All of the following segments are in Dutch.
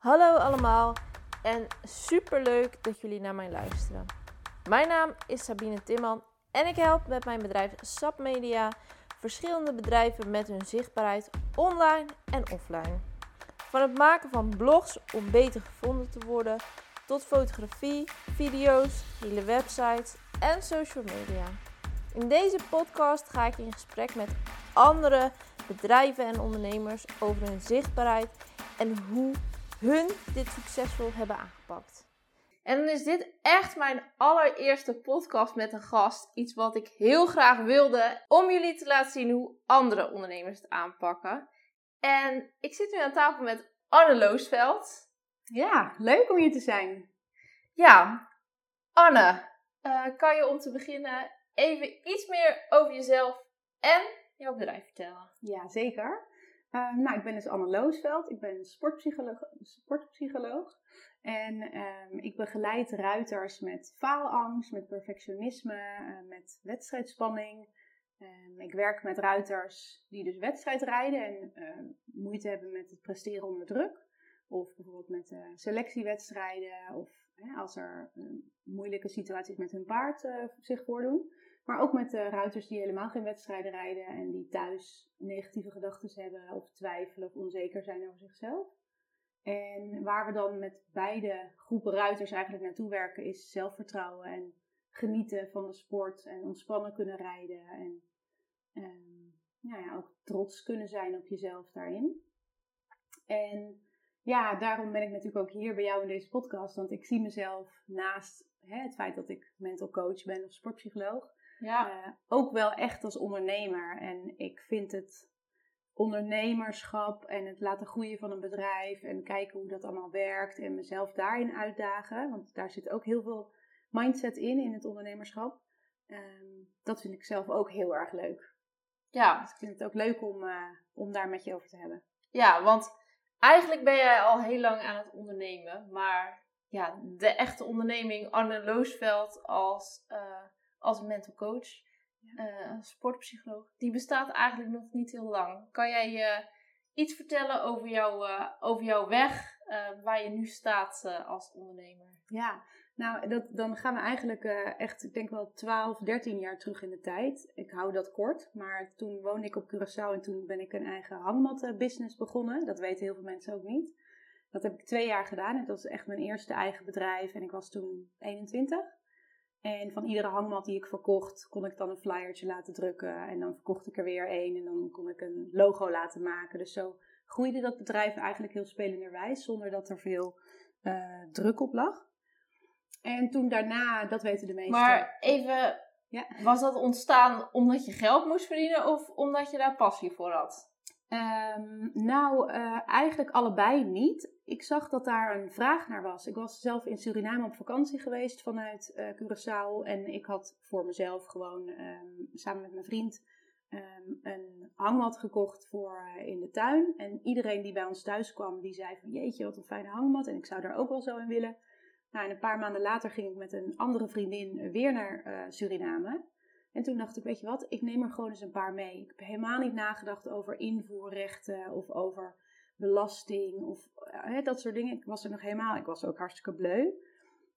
Hallo allemaal en super leuk dat jullie naar mij luisteren. Mijn naam is Sabine Timman en ik help met mijn bedrijf SAP Media verschillende bedrijven met hun zichtbaarheid online en offline. Van het maken van blogs om beter gevonden te worden tot fotografie, video's, hele websites en social media. In deze podcast ga ik in gesprek met andere bedrijven en ondernemers over hun zichtbaarheid en hoe hun dit succesvol hebben aangepakt. En dan is dit echt mijn allereerste podcast met een gast. Iets wat ik heel graag wilde om jullie te laten zien hoe andere ondernemers het aanpakken. En ik zit nu aan tafel met Anne Loosveld. Ja, leuk om hier te zijn. Ja, Anne, uh, kan je om te beginnen even iets meer over jezelf en jouw bedrijf vertellen? Ja, zeker. Uh, nou, ik ben dus Anne Loosveld. Ik ben sportpsycholoog. sportpsycholoog. En um, ik begeleid ruiters met faalangst, met perfectionisme, uh, met wedstrijdspanning. Um, ik werk met ruiters die dus wedstrijd rijden en moeite hebben met het presteren onder druk. Of bijvoorbeeld met selectiewedstrijden of als er moeilijke situaties met hun paard zich voordoen. Maar ook met ruiters die helemaal geen wedstrijden rijden en die thuis negatieve gedachten hebben of twijfelen of onzeker zijn over zichzelf. En waar we dan met beide groepen ruiters eigenlijk naartoe werken is zelfvertrouwen en genieten van de sport en ontspannen kunnen rijden en, en nou ja, ook trots kunnen zijn op jezelf daarin. En ja, daarom ben ik natuurlijk ook hier bij jou in deze podcast, want ik zie mezelf naast hè, het feit dat ik mental coach ben of sportpsycholoog, ja. Uh, ook wel echt als ondernemer. En ik vind het ondernemerschap en het laten groeien van een bedrijf en kijken hoe dat allemaal werkt en mezelf daarin uitdagen, want daar zit ook heel veel mindset in, in het ondernemerschap. Um, dat vind ik zelf ook heel erg leuk. Ja. Dus ik vind het ook leuk om, uh, om daar met je over te hebben. Ja, want eigenlijk ben jij al heel lang aan het ondernemen, maar ja, de echte onderneming Anne Loosveld als uh, als mental coach, uh, sportpsycholoog, die bestaat eigenlijk nog niet heel lang. Kan jij je iets vertellen over, jou, uh, over jouw weg, uh, waar je nu staat als ondernemer? Ja, nou, dat, dan gaan we eigenlijk echt, ik denk wel 12, 13 jaar terug in de tijd. Ik hou dat kort, maar toen woonde ik op Curaçao en toen ben ik een eigen hangmat-business begonnen. Dat weten heel veel mensen ook niet. Dat heb ik twee jaar gedaan en dat was echt mijn eerste eigen bedrijf en ik was toen 21. En van iedere hangmat die ik verkocht, kon ik dan een flyertje laten drukken. En dan verkocht ik er weer één en dan kon ik een logo laten maken. Dus zo groeide dat bedrijf eigenlijk heel spelenderwijs, zonder dat er veel uh, druk op lag. En toen daarna, dat weten de meesten. Maar even, ja. was dat ontstaan omdat je geld moest verdienen of omdat je daar passie voor had? Um, nou, uh, eigenlijk allebei niet. Ik zag dat daar een vraag naar was. Ik was zelf in Suriname op vakantie geweest vanuit uh, Curaçao. En ik had voor mezelf gewoon um, samen met mijn vriend um, een hangmat gekocht voor uh, in de tuin. En iedereen die bij ons thuis kwam, die zei van jeetje, wat een fijne hangmat. En ik zou daar ook wel zo in willen. Nou, en een paar maanden later ging ik met een andere vriendin weer naar Suriname. En toen dacht ik, weet je wat, ik neem er gewoon eens een paar mee. Ik heb helemaal niet nagedacht over invoerrechten of over belasting of uh, dat soort dingen. Ik was er nog helemaal, ik was ook hartstikke bleu.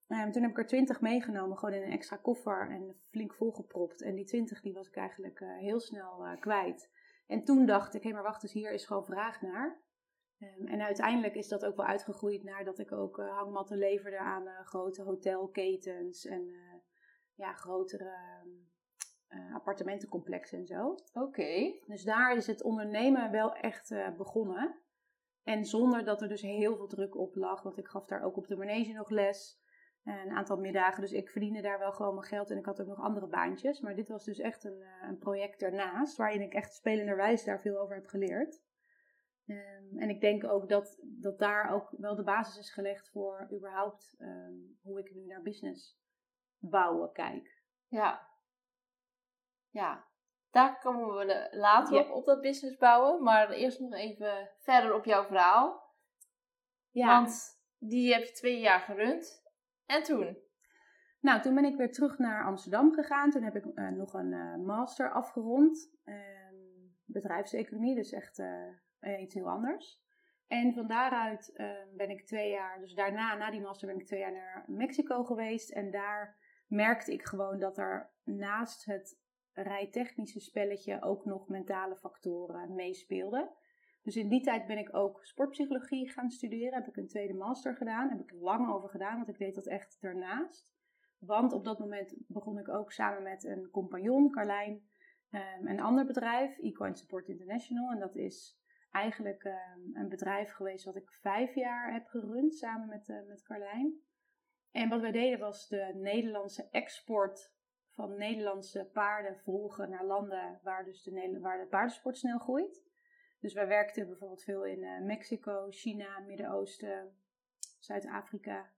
Um, toen heb ik er twintig meegenomen, gewoon in een extra koffer en flink volgepropt. En die twintig die was ik eigenlijk uh, heel snel uh, kwijt. En toen dacht ik, hé maar wacht eens, hier is gewoon vraag naar. Um, en uiteindelijk is dat ook wel uitgegroeid naar dat ik ook hangmatten leverde aan grote hotelketens en ja, grotere... Um, uh, appartementencomplexen en zo. Oké. Dus daar is het ondernemen wel echt uh, begonnen. En zonder dat er dus heel veel druk op lag. Want ik gaf daar ook op de manege nog les. Een aantal middagen. Dus ik verdiende daar wel gewoon mijn geld. En ik had ook nog andere baantjes. Maar dit was dus echt een, uh, een project daarnaast. Waarin ik echt spelenderwijs daar veel over heb geleerd. Um, en ik denk ook dat, dat daar ook wel de basis is gelegd voor überhaupt um, hoe ik nu naar business bouwen kijk. Ja, ja, daar komen we later op, op dat business bouwen. Maar eerst nog even verder op jouw verhaal. Ja. Want die heb je twee jaar gerund. En toen? Nou, toen ben ik weer terug naar Amsterdam gegaan. Toen heb ik uh, nog een uh, master afgerond. Uh, bedrijfseconomie, dus echt uh, iets heel anders. En van daaruit ehm, ben ik twee jaar, dus daarna, na die master, ben ik twee jaar naar Mexico geweest. En daar merkte ik gewoon dat er naast het rijtechnische spelletje ook nog mentale factoren meespeelden. Dus in die tijd ben ik ook sportpsychologie gaan studeren. Heb ik een tweede master gedaan. Heb ik lang over gedaan, want ik deed dat echt daarnaast. Want op dat moment begon ik ook samen met een compagnon, Carlijn, um, een ander bedrijf, Equine Support International. En dat is eigenlijk ehm, een bedrijf geweest wat ik vijf jaar heb gerund samen met, uh, met Carlijn. En wat wij deden was de Nederlandse export van Nederlandse paarden volgen naar landen waar, dus de, waar de paardensport snel groeit. Dus wij werkten bijvoorbeeld veel in uh, Mexico, China, Midden-Oosten, Zuid-Afrika.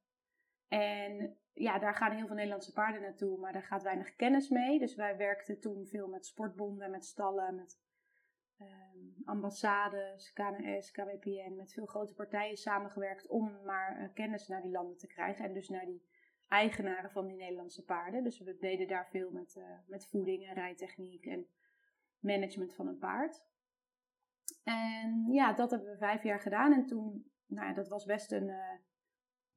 En ja, daar gaan heel veel Nederlandse paarden naartoe, maar daar gaat weinig kennis mee. Dus wij werkten toen veel met sportbonden, met stallen, met um, ambassades, KNS, KWPN, met veel grote partijen samengewerkt om maar uh, kennis naar die landen te krijgen. En dus naar die eigenaren van die Nederlandse paarden. Dus we deden daar veel met, uh, met voeding en rijtechniek en management van een paard. En ja, dat hebben we vijf jaar gedaan. En toen, nou ja, dat was best een uh,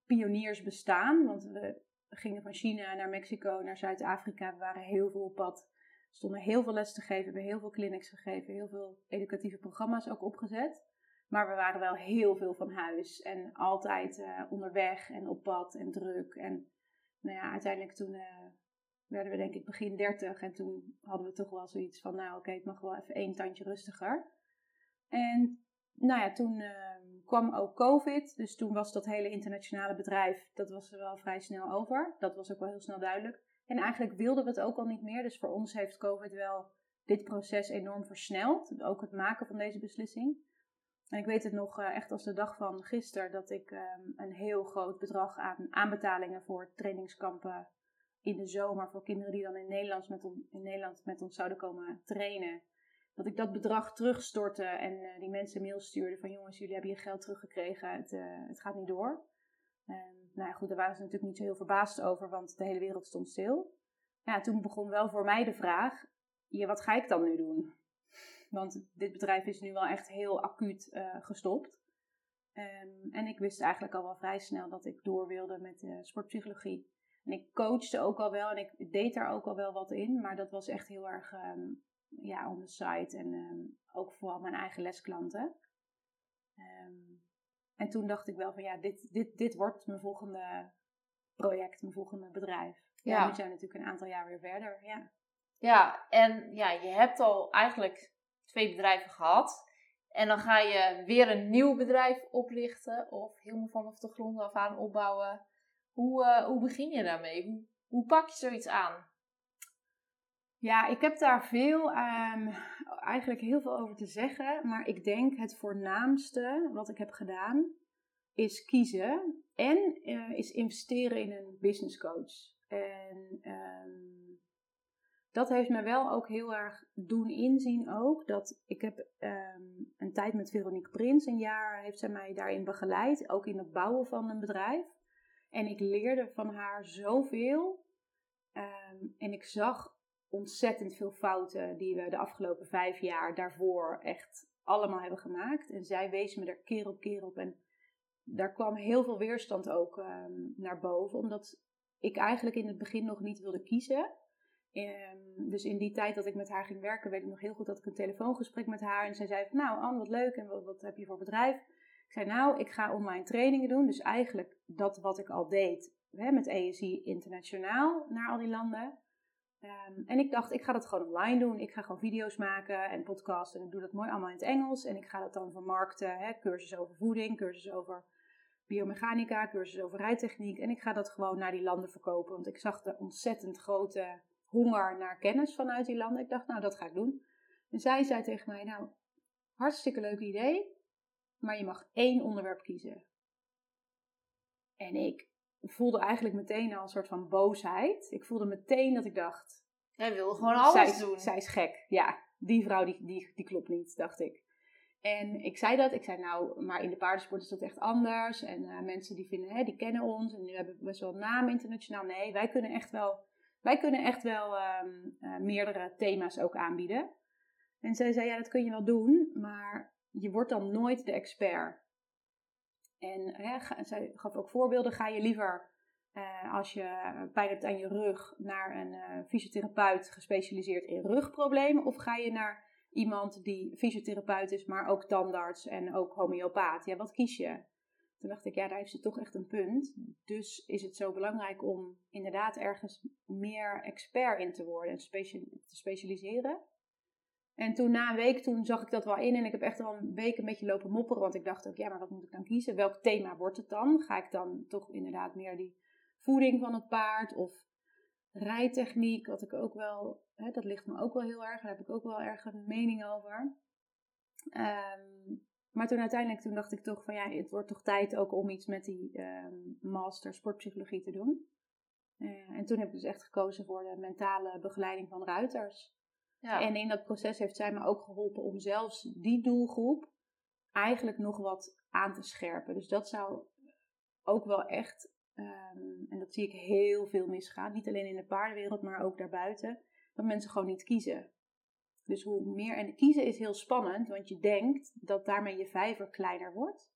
pioniersbestaan. Want we gingen van China naar Mexico, naar Zuid-Afrika. We waren heel veel op pad. stonden heel veel les te geven, hebben heel veel clinics gegeven, heel veel educatieve programma's ook opgezet. Maar we waren wel heel veel van huis en altijd uh, onderweg en op pad en druk. En nou ja, uiteindelijk toen uh, werden we denk ik begin 30 en toen hadden we toch wel zoiets van, nou oké, het mag wel even één tandje rustiger. En nou ja, toen uh, kwam ook COVID. Dus toen was dat hele internationale bedrijf, dat was er wel vrij snel over. Dat was ook wel heel snel duidelijk. En eigenlijk wilden we het ook al niet meer. Dus voor ons heeft COVID wel dit proces enorm versneld. Ook het maken van deze beslissing. En ik weet het nog uh, echt als de dag van gisteren dat ik um, een heel groot bedrag aan aanbetalingen voor trainingskampen in de zomer voor kinderen die dan in Nederland met, in Nederland met ons zouden komen trainen dat ik dat bedrag terugstortte en uh, die mensen mail stuurde van jongens, jullie hebben je geld teruggekregen, het, uh, het gaat niet door. En, nou ja, goed, daar waren ze natuurlijk niet zo heel verbaasd over, want de hele wereld stond stil. Ja, toen begon wel voor mij de vraag, ja, wat ga ik dan nu doen? Want dit bedrijf is nu wel echt heel acuut uh, gestopt. Um, en ik wist eigenlijk al wel vrij snel dat ik door wilde met sportpsychologie. En ik coachte ook al wel en ik deed daar ook al wel wat in, maar dat was echt heel erg um, ja, on the site en um, ook vooral mijn eigen lesklanten. En toen dacht ik wel van ja, dit, dit, dit wordt mijn volgende project, mijn volgende bedrijf. Ja, ja nu zijn we natuurlijk een aantal jaar weer verder. Ja. ja, en ja, je hebt al eigenlijk twee bedrijven gehad. En dan ga je weer een nieuw bedrijf oprichten of helemaal vanaf de grond af aan opbouwen. Hoe, uh, hoe begin je daarmee? Hoe, hoe pak je zoiets aan? Ja, ik heb daar veel, um, eigenlijk heel veel over te zeggen. Maar ik denk het voornaamste wat ik heb gedaan is kiezen en uh, is investeren in een business coach. En um, dat heeft me wel ook heel erg doen inzien ook. Dat ik heb um, een tijd met Veronique Prins, een jaar heeft zij mij daarin begeleid. Ook in het bouwen van een bedrijf. En ik leerde van haar zoveel. en ik zag ontzettend veel fouten die we de afgelopen vijf jaar daarvoor echt allemaal hebben gemaakt. En zij wees me er keer op keer op. En daar kwam heel veel weerstand ook um, naar boven, omdat ik eigenlijk in het begin nog niet wilde kiezen. Um, dus in die tijd dat ik met haar ging werken, weet ik nog heel goed dat ik een telefoongesprek met haar. En zij zei: Nou, Anne, wat leuk en wat, wat heb je voor bedrijf? Ik zei: Nou, ik ga online trainingen doen. Dus eigenlijk dat wat ik al deed hè, met ESI internationaal naar al die landen. Um, en ik dacht, ik ga dat gewoon online doen. Ik ga gewoon video's maken en podcasten. En ik doe dat mooi allemaal in het Engels. En ik ga dat dan vermarkten. Hè, cursus over voeding, cursus over biomechanica, cursus over rijtechniek. En ik ga dat gewoon naar die landen verkopen. Want ik zag de ontzettend grote honger naar kennis vanuit die landen. Ik dacht, nou, dat ga ik doen. En zij zei tegen mij, nou, hartstikke leuk idee. Maar je mag één onderwerp kiezen. En ik voelde eigenlijk meteen al een soort van boosheid. Ik voelde meteen dat ik dacht... Jij wil gewoon alles zij, doen. Zij is gek. Ja, die vrouw die, die, die klopt niet, dacht ik. En ik zei dat. Ik zei nou, maar in de paardensport is dat echt anders. En uh, mensen die vinden, hè, die kennen ons. En nu hebben we best wel naam internationaal. Nee, wij kunnen echt wel, wij kunnen echt wel um, uh, meerdere thema's ook aanbieden. En zij zei, ja, dat kun je wel doen. Maar je wordt dan nooit de expert. En zij gaf ook voorbeelden. Ga je liever uh, als je pijn hebt aan je rug naar een uh, fysiotherapeut gespecialiseerd in rugproblemen? Of ga je naar iemand die fysiotherapeut is, maar ook tandarts en ook homeopaat? Ja, wat kies je? Toen dacht ik, ja, daar heeft ze toch echt een punt. Dus is het zo belangrijk om inderdaad ergens meer expert in te worden en te specialiseren. En toen na een week, toen zag ik dat wel in en ik heb echt al een week een beetje lopen mopperen. Want ik dacht ook, ja, maar wat moet ik dan kiezen? Welk thema wordt het dan? Ga ik dan toch inderdaad meer die voeding van het paard of rijtechniek? Wat ik ook wel, hè, dat ligt me ook wel heel erg. Daar heb ik ook wel erg een mening over. Um, maar toen uiteindelijk toen dacht ik toch van ja, het wordt toch tijd ook om iets met die um, master sportpsychologie te doen. Uh, en toen heb ik dus echt gekozen voor de mentale begeleiding van ruiters. Ja. En in dat proces heeft zij me ook geholpen om zelfs die doelgroep eigenlijk nog wat aan te scherpen. Dus dat zou ook wel echt, um, en dat zie ik heel veel misgaan, niet alleen in de paardenwereld, maar ook daarbuiten, dat mensen gewoon niet kiezen. Dus hoe meer, en kiezen is heel spannend, want je denkt dat daarmee je vijver kleiner wordt.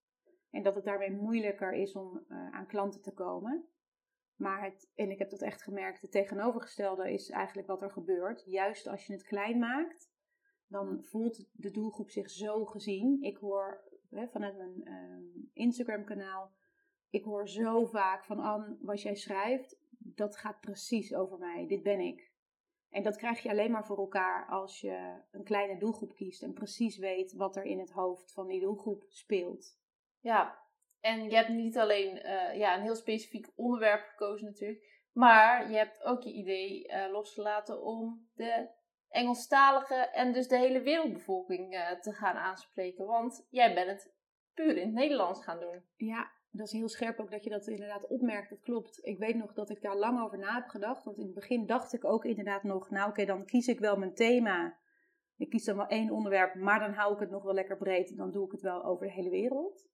En dat het daarmee moeilijker is om uh, aan klanten te komen. Maar het, en ik heb dat echt gemerkt, het tegenovergestelde is eigenlijk wat er gebeurt. Juist als je het klein maakt, dan voelt de doelgroep zich zo gezien. Ik hoor hè, vanuit mijn uh, Instagram kanaal, ik hoor zo vaak van Anne, wat jij schrijft, dat gaat precies over mij. Dit ben ik. En dat krijg je alleen maar voor elkaar als je een kleine doelgroep kiest en precies weet wat er in het hoofd van die doelgroep speelt. Ja, en je hebt niet alleen uh, ja, een heel specifiek onderwerp gekozen natuurlijk, maar je hebt ook je idee uh, losgelaten om de Engelstalige en dus de hele wereldbevolking uh, te gaan aanspreken. Want jij bent het puur in het Nederlands gaan doen. Ja, dat is heel scherp ook dat je dat inderdaad opmerkt. Dat klopt. Ik weet nog dat ik daar lang over na heb gedacht. Want in het begin dacht ik ook inderdaad nog, nou oké, dan kies ik wel mijn thema. Ik kies dan wel één onderwerp, maar dan hou ik het nog wel lekker breed. Dan doe ik het wel over de hele wereld.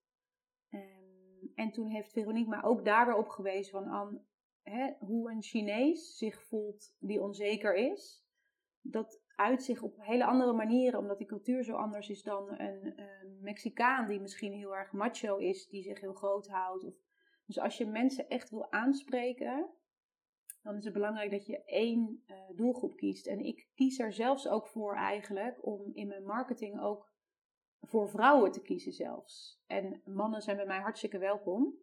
Um, en toen heeft Veronique me ook daar weer op gewezen van Anne, hè, hoe een Chinees zich voelt die onzeker is. Dat uit zich op hele andere manieren, omdat die cultuur zo anders is dan een, Mexicaan die misschien heel erg macho is, die zich heel groot houdt. Of, dus als je mensen echt wil aanspreken, dan is het belangrijk dat je één uh, doelgroep kiest. En ik kies er zelfs ook voor eigenlijk om in mijn marketing ook voor vrouwen te kiezen zelfs. En mannen zijn bij mij hartstikke welkom.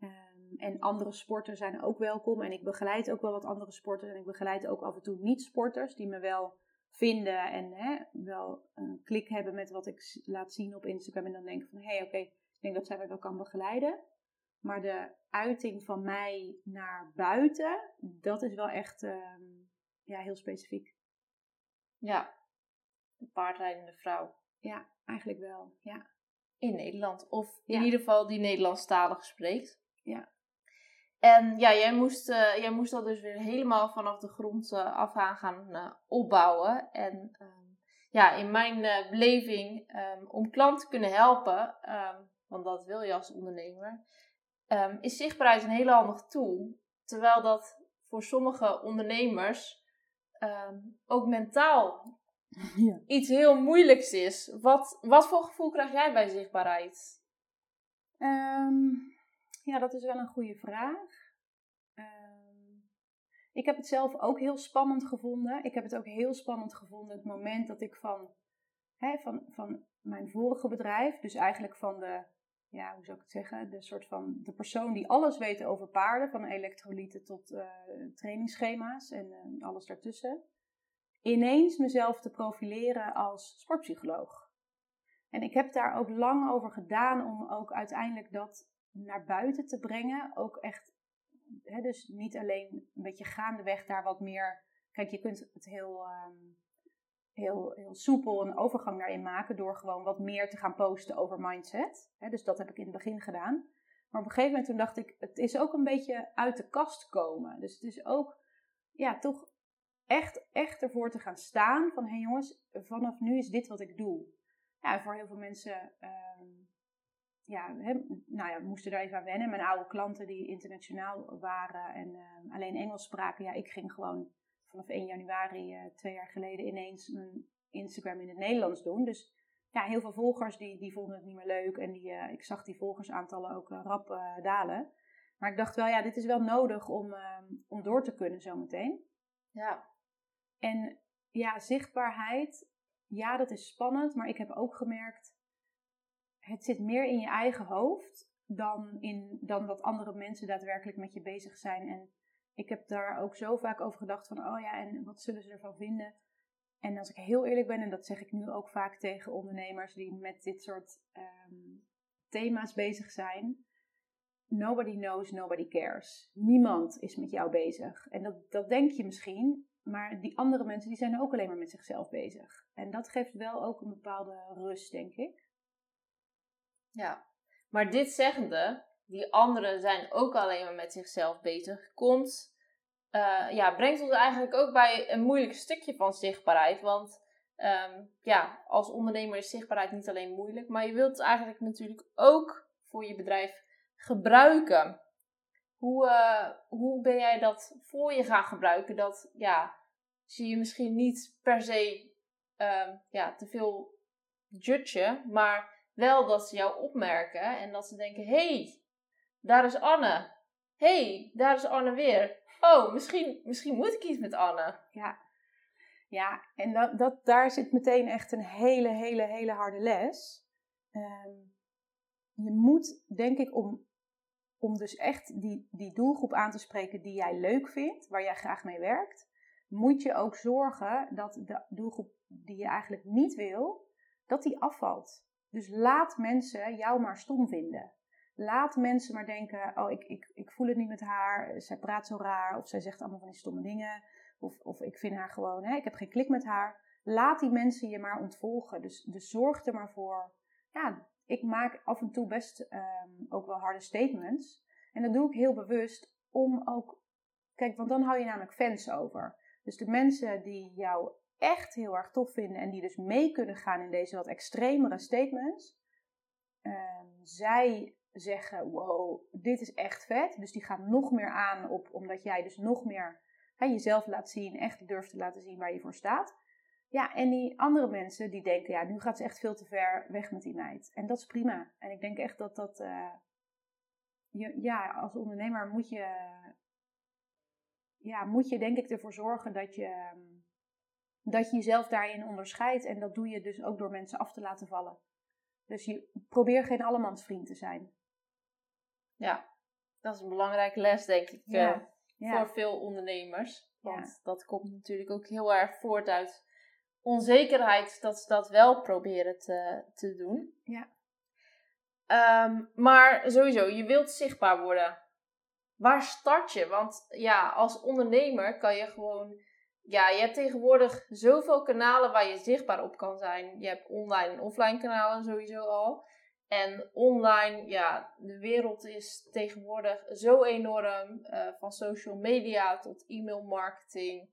Um, en andere sporten zijn ook welkom. En ik begeleid ook wel wat andere sporters. En ik begeleid ook af en toe niet-sporters die me wel vinden en hè, wel een klik hebben met wat ik laat zien op Instagram. En dan denk ik van, hé, hey, oké, ik denk dat zij mij wel kan begeleiden. Maar de uiting van mij naar buiten, dat is wel echt uh, ja, heel specifiek. Ja, een paardrijdende vrouw. Ja, eigenlijk wel, ja. In Nederland. Of in ieder geval die Nederlandstalig spreekt. Ja. En ja, jij moest, uh, jij moest dat dus weer helemaal vanaf de grond uh, af aan gaan uh, opbouwen. En um, ja, in mijn beleving, um, om klanten te kunnen helpen, um, want dat wil je als ondernemer, is zichtbaarheid een hele handig tool. Terwijl dat voor sommige ondernemers ook mentaal ja. iets heel moeilijks is. Wat, wat voor gevoel krijg jij bij zichtbaarheid? Ja, dat is wel een goede vraag. Ehm, ik heb het zelf ook heel spannend gevonden. Ik heb het ook heel spannend gevonden het moment dat ik van, hè, van, van mijn vorige bedrijf, dus eigenlijk van de, ja, hoe zou ik het zeggen, de soort van de persoon die alles weet over paarden, van elektrolyten tot uh, trainingsschema's en uh, alles daartussen, ineens mezelf te profileren als sportpsycholoog. En ik heb daar ook lang over gedaan om ook uiteindelijk dat naar buiten te brengen. Ook echt, hè, dus niet alleen een beetje gaandeweg daar wat meer. Kijk, je kunt het heel, um, heel, heel soepel een overgang daarin maken door gewoon wat meer te gaan posten over mindset. Hè, dus dat heb ik in het begin gedaan. Maar op een gegeven moment toen dacht ik, het is ook een beetje uit de kast komen. Dus het is ook, ja, toch echt, echt ervoor te gaan staan van, hé hey jongens, vanaf nu is dit wat ik doe. Ja, voor heel veel mensen um, ja, he, nou ja, we moesten daar even aan wennen. Mijn oude klanten die internationaal waren en uh, alleen Engels spraken. Ja, ik ging gewoon vanaf 1 januari uh, twee jaar geleden ineens mijn Instagram in het Nederlands doen. Dus ja, heel veel volgers die, die vonden het niet meer leuk. En die, ik zag die volgersaantallen ook rap dalen. Maar ik dacht wel, ja, dit is wel nodig om, ehm, om door te kunnen zometeen. Ja. En ja, zichtbaarheid, ja, dat is spannend. Maar ik heb ook gemerkt, het zit meer in je eigen hoofd dan, in, dan dat andere mensen daadwerkelijk met je bezig zijn. En ik heb daar ook zo vaak over gedacht van, oh ja, en wat zullen ze ervan vinden? En als ik heel eerlijk ben, en dat zeg ik nu ook vaak tegen ondernemers die met dit soort ehm, thema's bezig zijn. Nobody knows, nobody cares. Niemand is met jou bezig. En dat, dat denk je misschien, maar die andere mensen die zijn ook alleen maar met zichzelf bezig. En dat geeft wel ook een bepaalde rust, denk ik. Ja, maar dit zeggende, die anderen zijn ook alleen maar met zichzelf bezig, komt, uh, ja, brengt ons eigenlijk ook bij een moeilijk stukje van zichtbaarheid. Want um, ja, als ondernemer is zichtbaarheid niet alleen moeilijk, maar je wilt het eigenlijk natuurlijk ook voor je bedrijf gebruiken. Hoe, uh, hoe ben jij dat voor je gaan gebruiken? Dat ja, zie je misschien niet per se uh, ja, te veel judgen, maar wel dat ze jou opmerken en dat ze denken: hey, daar is Anne. Hey, daar is Anne weer. Oh, misschien, misschien moet ik iets met Anne. Ja, ja en dat, dat, daar zit meteen echt een hele, hele, hele harde les. Um, je moet, denk ik, om, om dus echt die, die doelgroep aan te spreken die jij leuk vindt, waar jij graag mee werkt, moet je ook zorgen dat de doelgroep die je eigenlijk niet wil, dat die afvalt. Dus laat mensen jou maar stom vinden. Laat mensen maar denken: oh, ik, ik, ik voel het niet met haar, zij praat zo raar, of zij zegt allemaal van die stomme dingen, of, of ik vind haar gewoon, hè, ik heb geen klik met haar. Laat die mensen je maar ontvolgen. Dus, dus zorg er maar voor. Ja, ik maak af en toe best ehm, ook wel harde statements. En dat doe ik heel bewust om ook. Kijk, want dan hou je namelijk fans over. Dus de mensen die jou echt heel erg tof vinden en die dus mee kunnen gaan in deze wat extremere statements, um, zij zeggen: Wow, dit is echt vet. Dus die gaan nog meer aan op, omdat jij dus nog meer jezelf laat zien, echt durft te laten zien waar je voor staat. Ja, en die andere mensen die denken: Ja, nu gaat ze echt veel te ver weg met die meid. En dat is prima. En ik denk echt dat dat. Uh, je, ja, als ondernemer moet je. Ja, moet je denk ik ervoor zorgen dat je. Ehm, dat je jezelf daarin onderscheidt. En dat doe je dus ook door mensen af te laten vallen. Dus je probeer geen allemansvriend te zijn. Ja, dat is een belangrijke les, denk ik, ja. Uh, voor veel ondernemers. Want ja. dat komt natuurlijk ook heel erg voort uit onzekerheid dat ze dat wel proberen te, te doen. Ja. Um, maar sowieso, je wilt zichtbaar worden. Waar start je? Want ja, als ondernemer kan je gewoon ja, je hebt tegenwoordig zoveel kanalen waar je zichtbaar op kan zijn. Je hebt online en offline kanalen sowieso al. En online, ja, de wereld is tegenwoordig zo enorm. Uh, van social media tot e-mail marketing.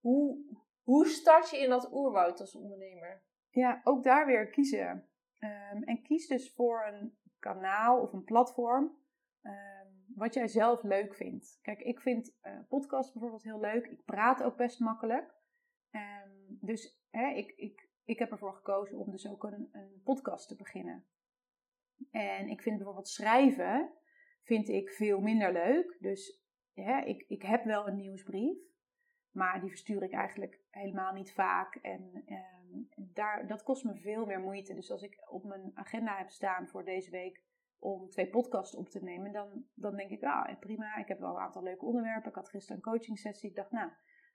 Hoe, hoe start je in dat oerwoud als ondernemer? Ja, ook daar weer kiezen. Um, en kies dus voor een kanaal of een platform. Um, wat jij zelf leuk vindt. Kijk, ik vind uh, podcast bijvoorbeeld heel leuk. Ik praat ook best makkelijk. Um, dus hè, ik, ik, ik heb ervoor gekozen om dus ook een, een podcast te beginnen. En ik vind bijvoorbeeld schrijven vind ik veel minder leuk. Dus ik, ik heb wel een nieuwsbrief. Maar die verstuur ik eigenlijk helemaal niet vaak. En um, daar, dat kost me veel meer moeite. Dus als ik op mijn agenda heb staan voor deze week om twee podcasts op te nemen, dan, dan denk ik, ah, prima, ik heb wel een aantal leuke onderwerpen. Ik had gisteren een coaching sessie. Ik dacht, nou,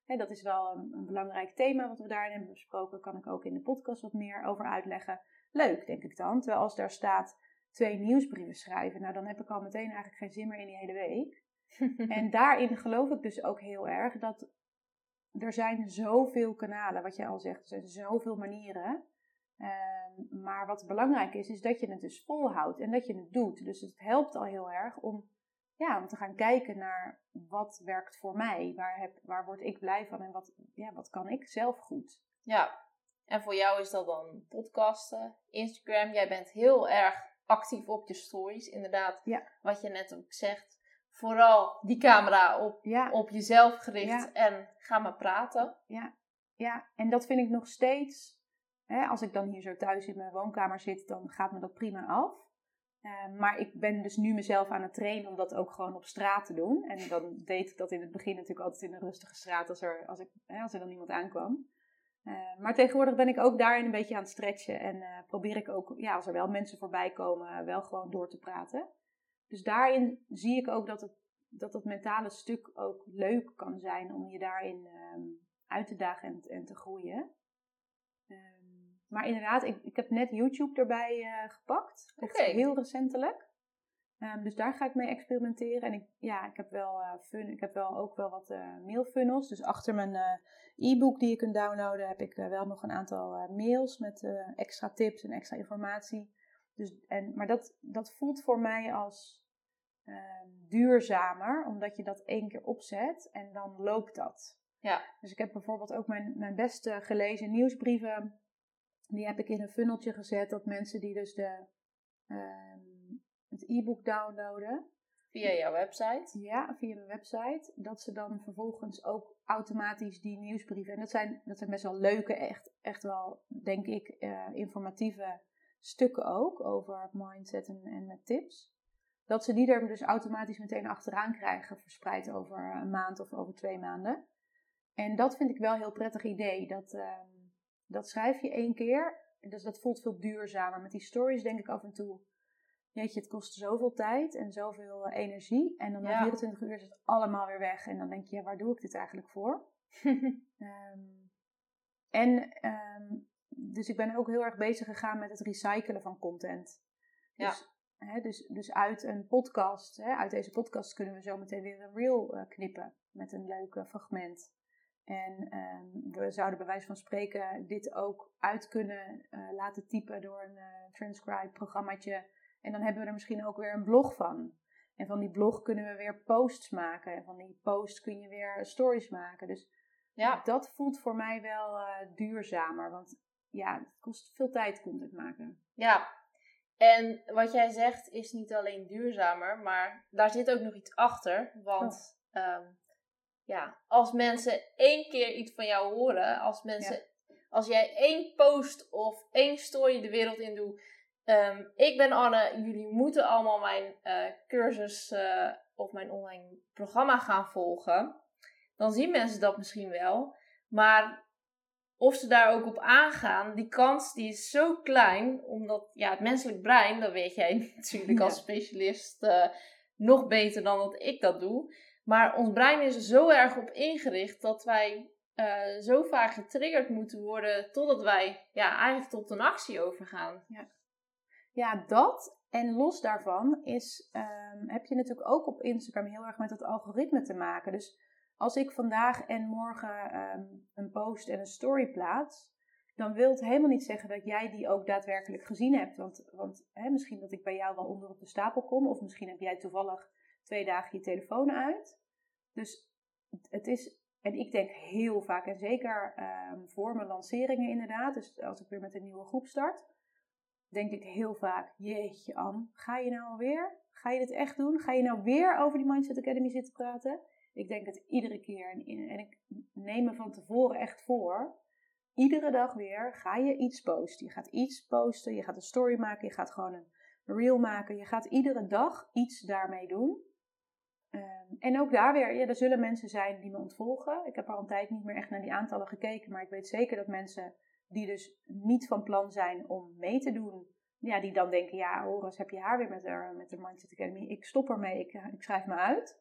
hè, dat is wel een, een, belangrijk thema wat we daarin hebben besproken. Kan ik ook in de podcast wat meer over uitleggen. Leuk, denk ik dan. Terwijl als daar staat twee nieuwsbrieven schrijven, nou, dan heb ik al meteen eigenlijk geen zin meer in die hele week. en daarin geloof ik dus ook heel erg dat er zijn zoveel kanalen, wat jij al zegt, er zijn zoveel manieren. Ehm, maar wat belangrijk is, is dat je het dus volhoudt en dat je het doet. Dus het helpt al heel erg om, ja, om te gaan kijken naar wat werkt voor mij. Waar, heb, waar word ik blij van en wat, ja, wat kan ik zelf goed. Ja, en voor jou is dat dan podcasten, Instagram. Jij bent heel erg actief op je stories, inderdaad. Ja. Wat je net ook zegt. Vooral die camera op, ja. op jezelf gericht en ga maar praten. Ja. ja, en dat vind ik nog steeds hè, als ik dan hier zo thuis in mijn woonkamer zit, dan gaat me dat prima af. Ehm, maar ik ben dus nu mezelf aan het trainen om dat ook gewoon op straat te doen. En dan deed ik dat in het begin natuurlijk altijd in een rustige straat als er, als ik, hè, als er dan iemand aankwam. Ehm, maar tegenwoordig ben ik ook daarin een beetje aan het stretchen. En uh, probeer ik ook, ja, als er wel mensen voorbij komen, wel gewoon door te praten. Dus daarin zie ik ook dat het, dat het mentale stuk ook leuk kan zijn om je daarin um, uit te dagen en, en te groeien. Maar inderdaad, ik, ik heb net YouTube erbij uh, gepakt. Okay. heel recentelijk. Um, dus daar ga ik mee experimenteren. En ik, ja, ik heb wel uh, fun, ik heb wel ook wel wat uh, mailfunnels. Dus achter mijn e-book die je kunt downloaden, heb ik wel nog een aantal mails met extra tips en extra informatie. Dus, en, maar dat, dat voelt voor mij als ehm, duurzamer, omdat je dat één keer opzet en dan loopt dat. Ja. Dus ik heb bijvoorbeeld ook mijn, mijn beste gelezen nieuwsbrieven die heb ik in een funneltje gezet dat mensen die dus de, um, het e-book downloaden. Via jouw website? Ja, via mijn website. Dat ze dan vervolgens ook automatisch die nieuwsbrieven. En dat zijn, dat zijn best wel leuke, echt, echt wel, denk ik, uh, informatieve stukken ook over mindset en, en met tips. Dat ze die er dus automatisch meteen achteraan krijgen, verspreid over een maand of over twee maanden. En dat vind ik wel een heel prettig idee. Dat, uh, dat schrijf je één keer. Dus dat voelt veel duurzamer. Met die stories denk ik af en toe. Weet je, het kost zoveel tijd en zoveel eh, energie. En dan na 24 uur is het allemaal weer weg. En dan denk je, ja, waar doe ik dit eigenlijk voor? um, en um, dus ik ben ook heel erg bezig gegaan met het recyclen van content. Ja. Dus, hè, dus, dus uit een podcast, hè, uit deze podcast kunnen we zo meteen weer een reel uh, knippen. Met een leuk fragment. En um, we zouden bij wijze van spreken dit ook uit kunnen uh, laten typen door een uh, transcribe programmaatje. En dan hebben we er misschien ook weer een blog van. En van die blog kunnen we weer posts maken. En van die posts kun je weer stories maken. Dus ja. dat voelt voor mij wel uh, duurzamer. Want ja, het kost veel tijd content maken. Ja, en wat jij zegt is niet alleen duurzamer, maar daar zit ook nog iets achter. Want oh. um, ja, als mensen één keer iets van jou horen, als mensen, als jij één post of één story de wereld in doet, ehm, ik ben Anne, jullie moeten allemaal mijn uh, cursus uh, of mijn online programma gaan volgen, dan zien mensen dat misschien wel, maar of ze daar ook op aangaan, die kans die is zo klein, omdat ja, het menselijk brein, dat weet jij natuurlijk als specialist uh, nog beter dan dat ik dat doe. Maar ons brein is er zo erg op ingericht dat wij uh, zo vaak getriggerd moeten worden totdat wij ja, eigenlijk tot een actie overgaan. Ja, ja dat. En los daarvan is, um, heb je natuurlijk ook op Instagram heel erg met het algoritme te maken. Dus als ik vandaag en morgen um, een post en een story plaats, dan wil het helemaal niet zeggen dat jij die ook daadwerkelijk gezien hebt. Want, want hè, misschien dat ik bij jou wel onder op de stapel kom, of misschien heb jij toevallig twee dagen je telefoon uit. Dus het is, en ik denk heel vaak, en zeker um, voor mijn lanceringen inderdaad, dus als ik weer met een nieuwe groep start, denk ik heel vaak, jeetje Anne, ga je nou alweer? Ga je dit echt doen? Ga je nou weer over die Mindset Academy zitten praten? Ik denk het iedere keer, en, en ik neem me van tevoren echt voor, iedere dag weer ga je iets posten. Je gaat iets posten, je gaat een story maken, je gaat gewoon een reel maken. Je gaat iedere dag iets daarmee doen. Um, en ook daar weer, ja, er zullen mensen zijn die me ontvolgen. Ik heb al een tijd niet meer echt naar die aantallen gekeken, maar ik weet zeker dat mensen die dus niet van plan zijn om mee te doen, ja, die dan denken, ja, Horus, heb je haar weer met de, met de Mindset Academy? Ik stop ermee, ik, ik schrijf me uit.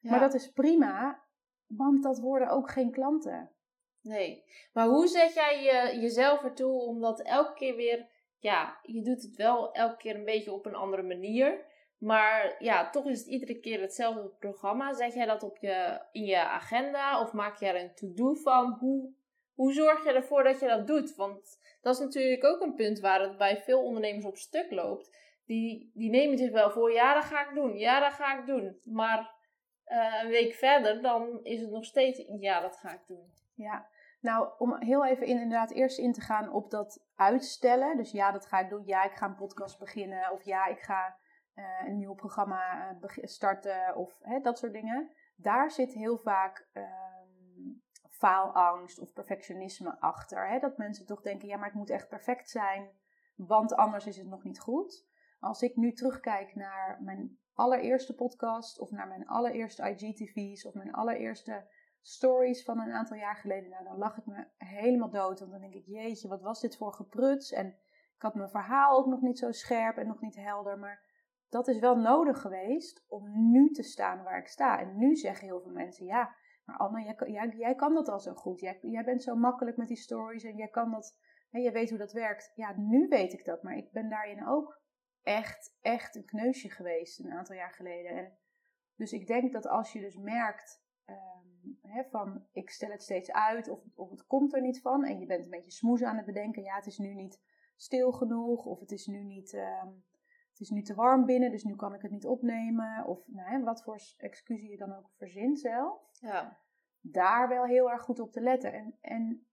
Ja. Maar dat is prima, want dat worden ook geen klanten. Nee, maar hoe zet jij je, jezelf ertoe om dat elke keer weer, ja, je doet het wel elke keer een beetje op een andere manier. Maar ja, toch is het iedere keer hetzelfde programma. Zet jij dat op je, in je agenda of maak je er een to-do van? Hoe, hoe zorg je ervoor dat je dat doet? Want dat is natuurlijk ook een punt waar het bij veel ondernemers op stuk loopt. Die, die nemen zich wel voor, ja, dat ga ik doen, ja, dat ga ik doen. Maar uh, een week verder, dan is het nog steeds, ja, dat ga ik doen. Ja, nou, om heel even in, inderdaad eerst in te gaan op dat uitstellen. Dus ja, dat ga ik doen. Ja, ik ga een podcast beginnen. Of ja, ik ga uh, een nieuw programma uh, starten of hè, dat soort dingen. Daar zit heel vaak uh, faalangst of perfectionisme achter. Hè? Dat mensen toch denken, ja, maar het moet echt perfect zijn, want anders is het nog niet goed. Als ik nu terugkijk naar mijn allereerste podcast of naar mijn allereerste IGTV's of mijn allereerste stories van een aantal jaar geleden, nou, dan lach ik me helemaal dood. Want dan denk ik, jeetje, wat was dit voor gepruts? En ik had mijn verhaal ook nog niet zo scherp en nog niet helder. Maar dat is wel nodig geweest om nu te staan waar ik sta. En nu zeggen heel veel mensen, ja, maar Anna, jij, jij, jij kan dat al zo goed. Jij, jij bent zo makkelijk met die stories en jij kan dat, hè, je weet hoe dat werkt. Ja, nu weet ik dat, maar ik ben daarin ook echt, echt een kneusje geweest een aantal jaar geleden. En dus ik denk dat als je dus merkt hè, van ik stel het steeds uit of, of het komt er niet van en je bent een beetje smoes aan het bedenken, ja, het is nu niet stil genoeg of het is nu niet. Um, het is nu te warm binnen, dus nu kan ik het niet opnemen. Of nou, wat voor excuus je dan ook verzint zelf. Ja. Daar wel heel erg goed op te letten. En, en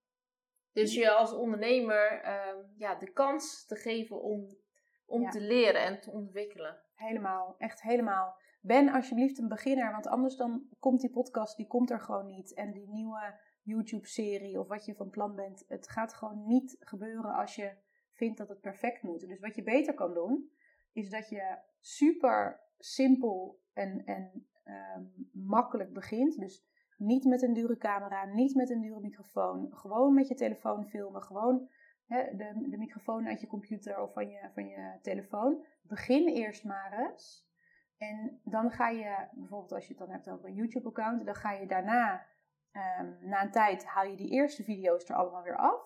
dus je als ondernemer uh, ja, de kans te geven om, om te leren en te ontwikkelen. Helemaal, echt helemaal. Ben alsjeblieft een beginner, want anders dan komt die podcast, die komt er gewoon niet. En die nieuwe YouTube-serie of wat je van plan bent, het gaat gewoon niet gebeuren als je vindt dat het perfect moet. Dus wat je beter kan doen, is dat je super simpel en, en ehm, makkelijk begint. Dus niet met een dure camera, niet met een dure microfoon. Gewoon met je telefoon filmen. Gewoon de, de microfoon uit je computer of van je, van je telefoon. Begin eerst maar eens. En dan ga je, bijvoorbeeld als je het dan hebt over een YouTube-account, dan ga je daarna, um, na een tijd, haal je die eerste video's er allemaal weer af.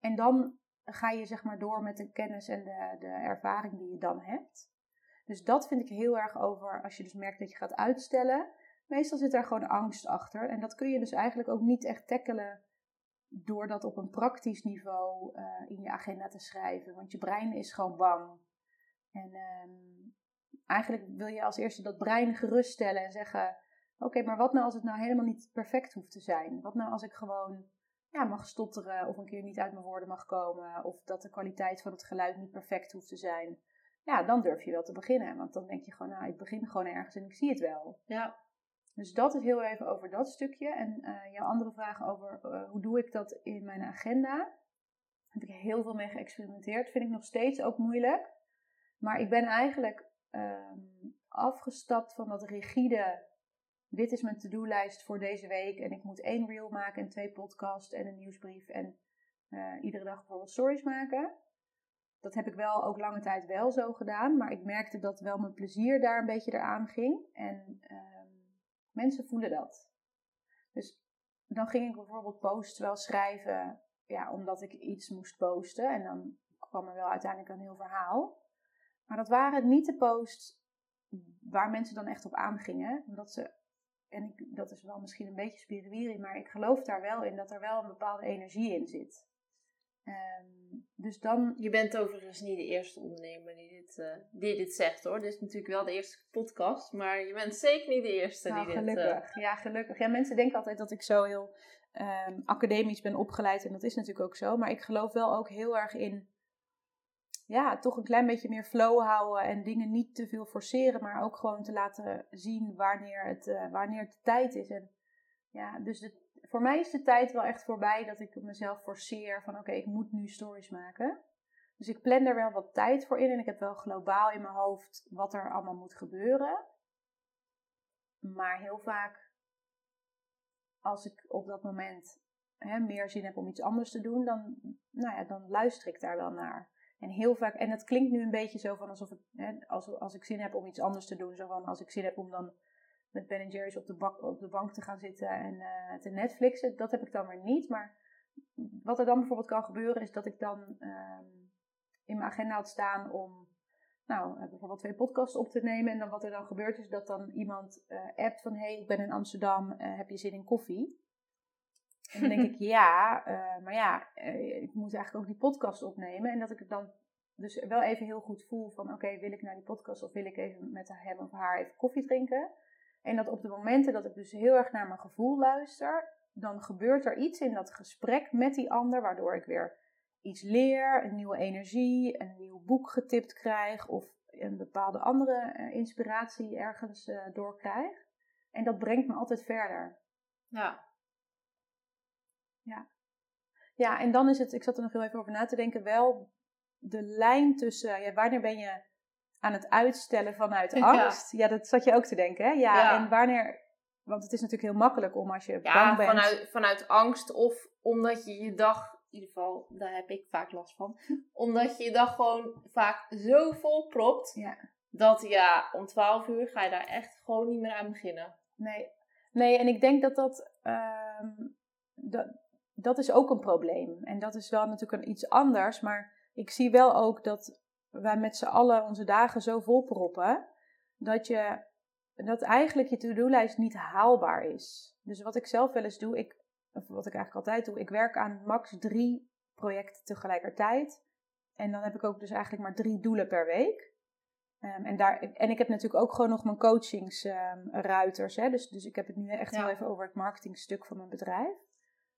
En dan ga je zeg maar door met de kennis en de, de ervaring die je dan hebt. Dus dat vind ik heel erg over als je dus merkt dat je gaat uitstellen. Meestal zit daar gewoon angst achter. En dat kun je dus eigenlijk ook niet echt tackelen door dat op een praktisch niveau uh, in je agenda te schrijven. Want je brein is gewoon bang. En um, eigenlijk wil je als eerste dat brein geruststellen en zeggen: Oké, maar wat nou als het nou helemaal niet perfect hoeft te zijn? Wat nou als ik gewoon ja, mag stotteren of een keer niet uit mijn woorden mag komen. Of dat de kwaliteit van het geluid niet perfect hoeft te zijn. Ja, dan durf je wel te beginnen. Want dan denk je gewoon, nou, ik begin gewoon ergens en ik zie het wel. Ja. Dus dat is heel even over dat stukje. En uh, jouw andere vraag over uh, hoe doe ik dat in mijn agenda. Daar heb ik heel veel mee geëxperimenteerd. Vind ik nog steeds ook moeilijk. Maar ik ben eigenlijk um, afgestapt van dat rigide dit is mijn to-do-lijst voor deze week. En ik moet één reel maken en twee podcasts en een nieuwsbrief. En uh, iedere dag bijvoorbeeld stories maken. Dat heb ik wel ook lange tijd wel zo gedaan. Maar ik merkte dat wel mijn plezier daar een beetje eraan ging. En um, mensen voelen dat. Dus dan ging ik bijvoorbeeld posts wel schrijven. Ja, omdat ik iets moest posten. En dan kwam er wel uiteindelijk een heel verhaal. Maar dat waren niet de posts waar mensen dan echt op aangingen. Omdat ze en ik, dat is wel misschien een beetje spiriwiri, maar ik geloof daar wel in dat er wel een bepaalde energie in zit. Um, dus dan... Je bent overigens niet de eerste ondernemer die dit, uh, die dit zegt hoor. Dit is natuurlijk wel de eerste podcast, maar je bent zeker niet de eerste nou, die gelukkig. dit... Uh... Eh, ja, gelukkig. Ja, mensen denken altijd dat ik zo heel um, academisch ben opgeleid en dat is natuurlijk ook zo. Maar ik geloof wel ook heel erg in ja, toch een klein beetje meer flow houden en dingen niet te veel forceren, maar ook gewoon te laten zien wanneer het, uh, wanneer de tijd is. En ja, dus voor mij is de tijd wel echt voorbij dat ik mezelf forceer van oké, ik moet nu stories maken. Dus ik plan er wel wat tijd voor in en ik heb wel globaal in mijn hoofd wat er allemaal moet gebeuren. Maar heel vaak, als ik op dat moment hè, meer zin heb om iets anders te doen, dan, nou ja, dan luister ik daar wel naar. En heel vaak, en het klinkt nu een beetje zo van alsof ik, hè, als, als ik zin heb om iets anders te doen, zo van als ik zin heb om dan met Ben Jerry's op de, op de bank te gaan zitten en uh, te Netflixen, dat heb ik dan weer niet. Maar wat er dan bijvoorbeeld kan gebeuren, is dat ik dan um, in mijn agenda had staan om nou, eh, bijvoorbeeld twee podcasts op te nemen. En dan wat er dan gebeurt is dat dan iemand uh, appt van, hey, ik ben in Amsterdam, heb je zin in koffie? En dan denk ik, ja, uh, maar ja, uh, ik moet eigenlijk ook die podcast opnemen. En dat ik het dan dus wel even heel goed voel van, oké, wil ik naar die podcast of wil ik even met hem of haar even koffie drinken? En dat op de momenten dat ik dus heel erg naar mijn gevoel luister, dan gebeurt er iets in dat gesprek met die ander, waardoor ik weer iets leer, een nieuwe energie, een nieuw boek getipt krijg of een bepaalde andere uh, inspiratie ergens uh, doorkrijg. En dat brengt me altijd verder. Ja, Ja. Ja, en dan is het, ik zat er nog heel even over na te denken, wel de lijn tussen, ja, wanneer ben je aan het uitstellen vanuit angst? Ja, dat zat je ook te denken, hè? Ja, en wanneer, want het is natuurlijk heel makkelijk om als je ja, bang bent. Vanuit, vanuit angst of omdat je je dag, in ieder geval, daar heb ik vaak last van, omdat je je dag gewoon vaak zo vol propt, Ja. dat ja, om 12 uur ga je daar echt gewoon niet meer aan beginnen. Nee. nee, en ik denk dat dat, ehm, dat, dat is ook een probleem. En dat is wel natuurlijk een, iets anders, maar ik zie wel ook dat wij met z'n allen onze dagen zo vol proppen, dat, je, dat eigenlijk je to-do-lijst niet haalbaar is. Dus wat ik zelf wel eens doe, ik, of wat ik eigenlijk altijd doe, ik werk aan max drie projecten tegelijkertijd. En dan heb ik ook dus eigenlijk maar drie doelen per week. Ehm, en, daar, en ik heb natuurlijk ook gewoon nog mijn coachingsruiters. hè? Dus, dus ik heb het nu echt Ja. wel even over het marketingstuk van mijn bedrijf.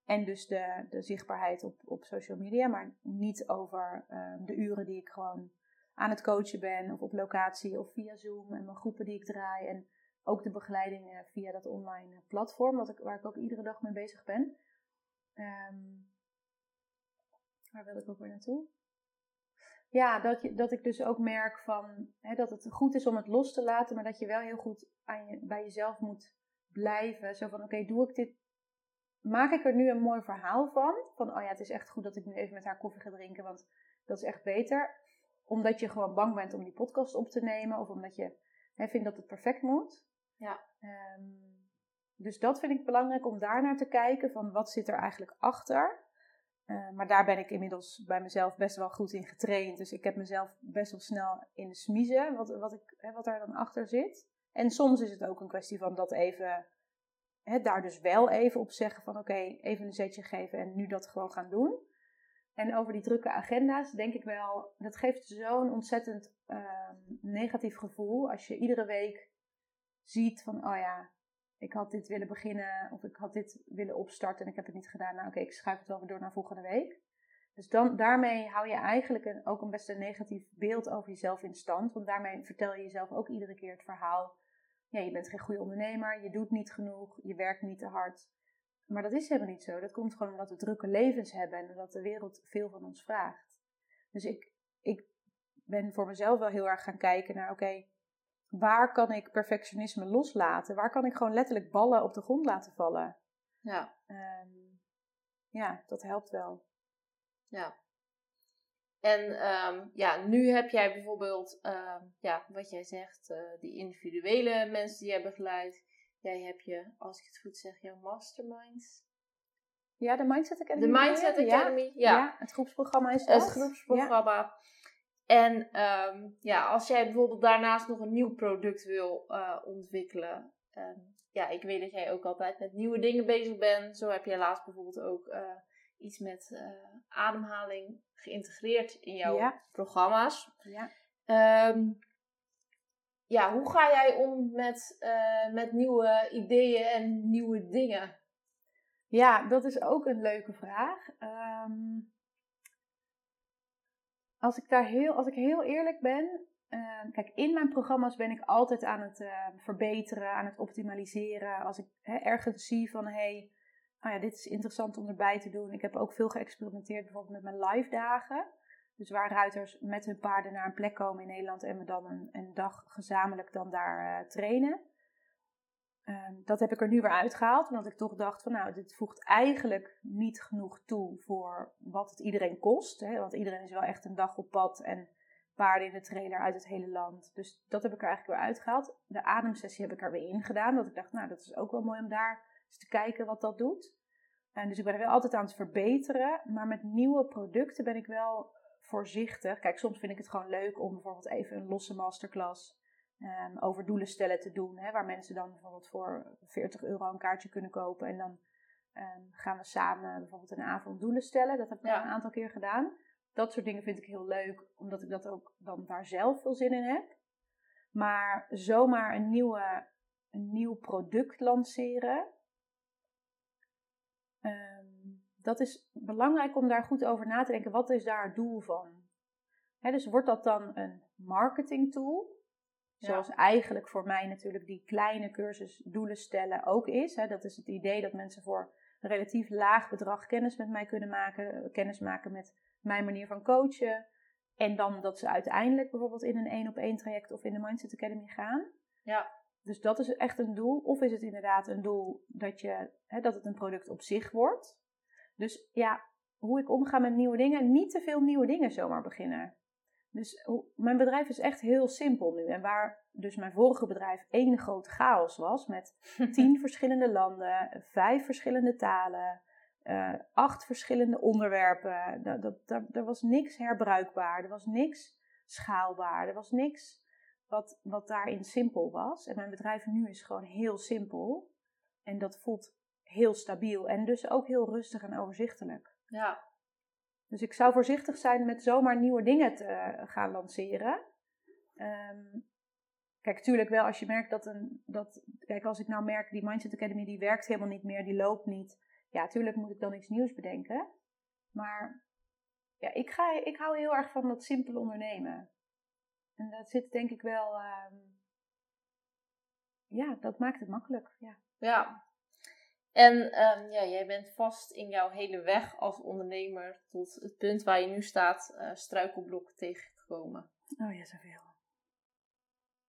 En dus de, de zichtbaarheid op, op social media, maar niet over ehm, de uren die ik gewoon aan het coachen ben, of op locatie, of via Zoom en mijn groepen die ik draai. En ook de begeleiding eh, via dat online platform, wat ik, waar ik ook iedere dag mee bezig ben. Ehm, waar wil ik ook weer naartoe? Ja, dat, je, dat ik dus ook merk van, hè, dat het goed is om het los te laten, maar dat je wel heel goed aan je, bij jezelf moet blijven. Zo van, oké, doe ik dit, maak ik er nu een mooi verhaal van? Van, oh ja, het is echt goed dat ik nu even met haar koffie ga drinken, want dat is echt beter. Omdat je gewoon bang bent om die podcast op te nemen, of omdat je hè, vindt dat het perfect moet. Ja. Ehm, dus dat vind ik belangrijk om daar naar te kijken, van wat zit er eigenlijk achter. Eh, maar daar ben ik inmiddels bij mezelf best wel goed in getraind. Dus ik heb mezelf best wel snel in de smiezen, wat, wat, ik, hè, wat daar dan achter zit. En soms is het ook een kwestie van dat even, daar dus wel even op zeggen van oké, even een zetje geven en nu dat gewoon gaan doen. En over die drukke agenda's denk ik wel, dat geeft zo'n ontzettend ehm, negatief gevoel als je iedere week ziet van, oh ja, ik had dit willen beginnen of ik had dit willen opstarten en ik heb het niet gedaan. Nou oké, ik schuif het wel weer door naar volgende week. Dus dan, daarmee hou je eigenlijk ook een best een negatief beeld over jezelf in stand. Want daarmee vertel je jezelf ook iedere keer het verhaal. Ja, je bent geen goede ondernemer, je doet niet genoeg, je werkt niet te hard. Maar dat is helemaal niet zo. Dat komt gewoon omdat we drukke levens hebben en omdat de wereld veel van ons vraagt. Dus ik, ik ben voor mezelf wel heel erg gaan kijken naar, oké, waar kan ik perfectionisme loslaten? Waar kan ik gewoon letterlijk ballen op de grond laten vallen? Ja, Ehm, ja, dat helpt wel. ja. En ehm, ja, nu heb jij bijvoorbeeld, ehm, ja, wat jij zegt, eh, die individuele mensen die jij begeleidt. Jij hebt je, als ik het goed zeg, jouw masterminds. Ja, de Mindset Academy. De Mindset? Ja, Academy, ja. ja. het groepsprogramma is dat. Het groepsprogramma. En ehm, ja, als jij bijvoorbeeld daarnaast nog een nieuw product wil eh, ontwikkelen. ja, ik weet dat jij ook altijd met nieuwe dingen bezig bent. Zo heb je laatst bijvoorbeeld ook eh, iets met eh, ademhaling geïntegreerd in jouw Ja. programma's. Ja. Ehm, ja, hoe ga jij om met, eh, met nieuwe ideeën en nieuwe dingen? Ja, dat is ook een leuke vraag. Ehm, als, ik daar heel, als ik heel eerlijk ben. ehm, kijk, in mijn programma's ben ik altijd aan het ehm, verbeteren, aan het optimaliseren. Als ik hè, ergens zie van hé, hey, nou ja, dit is interessant om erbij te doen. Ik heb ook veel geëxperimenteerd bijvoorbeeld met mijn live dagen. Dus waar ruiters met hun paarden naar een plek komen in Nederland en we dan een, een dag gezamenlijk dan daar eh, trainen. Ehm, dat heb ik er nu weer uitgehaald, omdat ik toch dacht van nou, dit voegt eigenlijk niet genoeg toe voor wat het iedereen kost. Hè? Want iedereen is wel echt een dag op pad en paarden in de trailer uit het hele land. Dus dat heb ik er eigenlijk weer uitgehaald. De ademsessie heb ik er weer in gedaan, dat ik dacht nou, dat is ook wel mooi om daar eens te kijken wat dat doet. En dus ik ben er wel altijd aan het verbeteren, maar met nieuwe producten ben ik wel voorzichtig. Kijk, soms vind ik het gewoon leuk om bijvoorbeeld even een losse masterclass ehm, over doelen stellen te doen. Hè, waar mensen dan bijvoorbeeld voor 40 euro een kaartje kunnen kopen. En dan ehm, gaan we samen bijvoorbeeld een avond doelen stellen. Dat heb ik Ja. al een aantal keer gedaan. Dat soort dingen vind ik heel leuk, omdat ik dat ook dan daar zelf veel zin in heb. Maar zomaar een, nieuwe, een nieuw product lanceren. Ehm, dat is belangrijk om daar goed over na te denken. Wat is daar het doel van? Dus wordt dat dan een marketing tool? Ja. Zoals eigenlijk voor mij natuurlijk die kleine cursus doelen stellen ook is. Dat is het idee dat mensen voor een relatief laag bedrag kennis met mij kunnen maken, kennis maken met mijn manier van coachen. En dan dat ze uiteindelijk bijvoorbeeld in een één op één traject of in de Mindset Academy gaan. Ja. Dus dat is echt een doel. Of is het inderdaad een doel dat, je, hè, dat het een product op zich wordt. Dus ja, hoe ik omga met nieuwe dingen. Niet te veel nieuwe dingen zomaar beginnen. Dus mijn bedrijf is echt heel simpel nu. En waar dus mijn vorige bedrijf één grote chaos was. Met tien verschillende landen, vijf verschillende talen, uh, acht verschillende onderwerpen. Dat, dat, dat, er was niks herbruikbaar. Er was niks schaalbaar. Er was niks wat, wat daarin simpel was. En mijn bedrijf nu is gewoon heel simpel. En dat voelt heel stabiel. En dus ook heel rustig en overzichtelijk. Ja. Dus ik zou voorzichtig zijn met zomaar nieuwe dingen te eh, gaan lanceren. Um, kijk, tuurlijk wel als je merkt dat een. Dat, kijk, als ik nou merk, die Mindset Academy die werkt helemaal niet meer, die loopt niet. Ja, tuurlijk moet ik dan iets nieuws bedenken. Maar ja, ik, ga, ik hou heel erg van dat simpele ondernemen. En dat zit denk ik wel. Um, ja, dat maakt het makkelijk. Ja. ja. En um, ja, jij bent vast in jouw hele weg als ondernemer tot het punt waar je nu staat, uh, struikelblok tegengekomen. Oh ja, zoveel.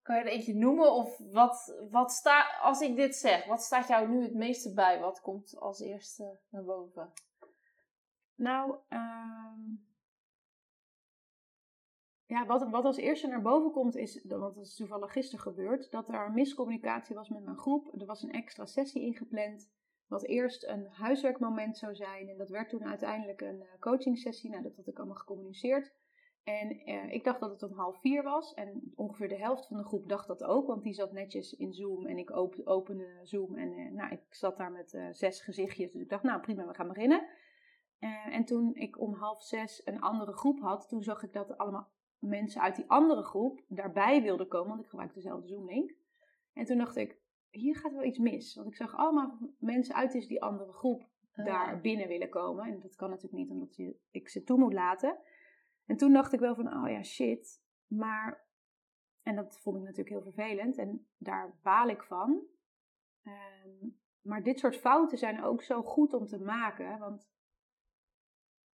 Kan je er eentje noemen? Of wat, wat staat, als ik dit zeg, wat staat jou nu het meeste bij? Wat komt als eerste naar boven? Nou, um, ja, wat, wat als eerste naar boven komt is, want dat is toevallig gisteren gebeurd, dat er miscommunicatie was met mijn groep. Er was een extra sessie ingepland, wat eerst een huiswerkmoment zou zijn. En dat werd toen uiteindelijk een uh, coachingsessie. Nou, dat had ik allemaal gecommuniceerd. En uh, ik dacht dat het om half vier was. En ongeveer de helft van de groep dacht dat ook, want die zat netjes in Zoom. En ik op, opende Zoom en uh, nou, ik zat daar met zes gezichtjes. Dus ik dacht, nou prima, we gaan beginnen. en toen ik om half zes een andere groep had, toen zag ik dat allemaal mensen uit die andere groep daarbij wilden komen, want ik gebruik dezelfde Zoom-link. En toen dacht ik, hier gaat wel iets mis. Want ik zag allemaal mensen uit dus die andere groep ah. daar binnen willen komen. En dat kan natuurlijk niet, omdat je, ik ze toe moet laten. En toen dacht ik wel van, oh ja, shit. Maar, en dat vond ik natuurlijk heel vervelend. En daar baal ik van. Um, maar dit soort fouten zijn ook zo goed om te maken. Want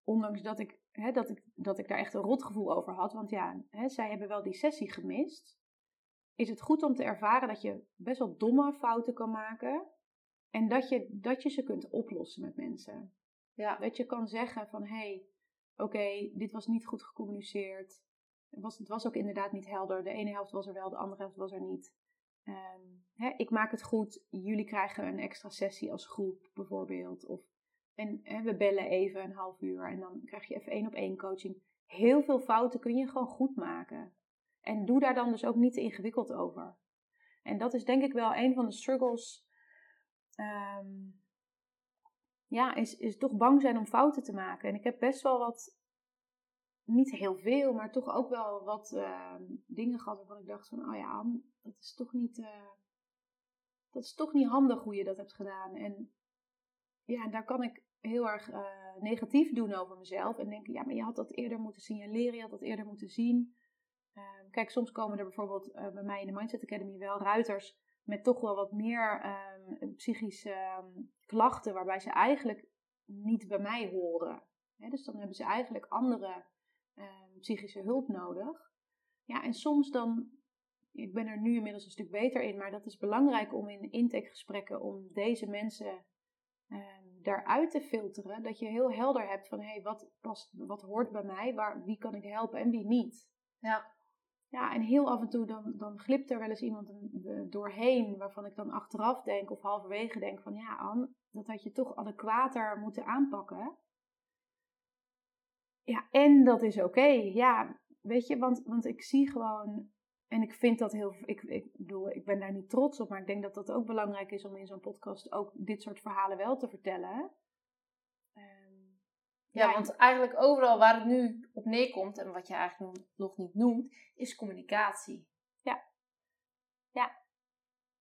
ondanks dat ik hè, dat, ik, dat ik daar echt een rotgevoel over had. Want ja, hè, zij hebben wel die sessie gemist. Is het goed om te ervaren dat je best wel domme fouten kan maken. En dat je, dat je ze kunt oplossen met mensen. Ja. Dat je kan zeggen van, hé, hey, oké, dit was niet goed gecommuniceerd. Het was, het was ook inderdaad niet helder. De ene helft was er wel, de andere helft was er niet. Um, hè, ik maak het goed. Jullie krijgen een extra sessie als groep bijvoorbeeld. Of en hè, we bellen even een half uur en dan krijg je even één op één coaching. Heel veel fouten kun je gewoon goed maken. En doe daar dan dus ook niet te ingewikkeld over. En dat is denk ik wel een van de struggles. Um, ja, is, is toch bang zijn om fouten te maken. En ik heb best wel wat, niet heel veel, maar toch ook wel wat uh, dingen gehad waarvan ik dacht van, oh ja, dat is toch niet, uh, dat is toch niet handig hoe je dat hebt gedaan. En ja, daar kan ik heel erg uh, negatief doen over mezelf. En denken, ja, maar je had dat eerder moeten signaleren, je had dat eerder moeten zien. Uh, kijk, soms komen er bijvoorbeeld uh, bij mij in de Mindset Academy wel ruiters met toch wel wat meer um, psychische um, klachten, waarbij ze eigenlijk niet bij mij horen. dus dan hebben ze eigenlijk andere ehm, psychische hulp nodig. Ja, en soms dan, ik ben er nu inmiddels een stuk beter in, maar dat is belangrijk om in intakegesprekken, om deze mensen daaruit te filteren. Dat je heel helder hebt van hé, hey, wat, past, wat hoort bij mij, waar, wie kan ik helpen en wie niet. Ja. Ja, en heel af en toe dan, dan glipt er wel eens iemand doorheen waarvan ik dan achteraf denk of halverwege denk van ja, Anne, dat had je toch adequater moeten aanpakken. Ja, en dat is oké. Ja, weet je, want, want ik zie gewoon en ik vind dat heel. Ik, ik bedoel, ik ben daar niet trots op, maar ik denk dat dat ook belangrijk is om in zo'n podcast ook dit soort verhalen wel te vertellen. Um, ja, want eigenlijk overal waar het nu op neerkomt, en wat je eigenlijk nog niet noemt, is communicatie. Ja. Ja.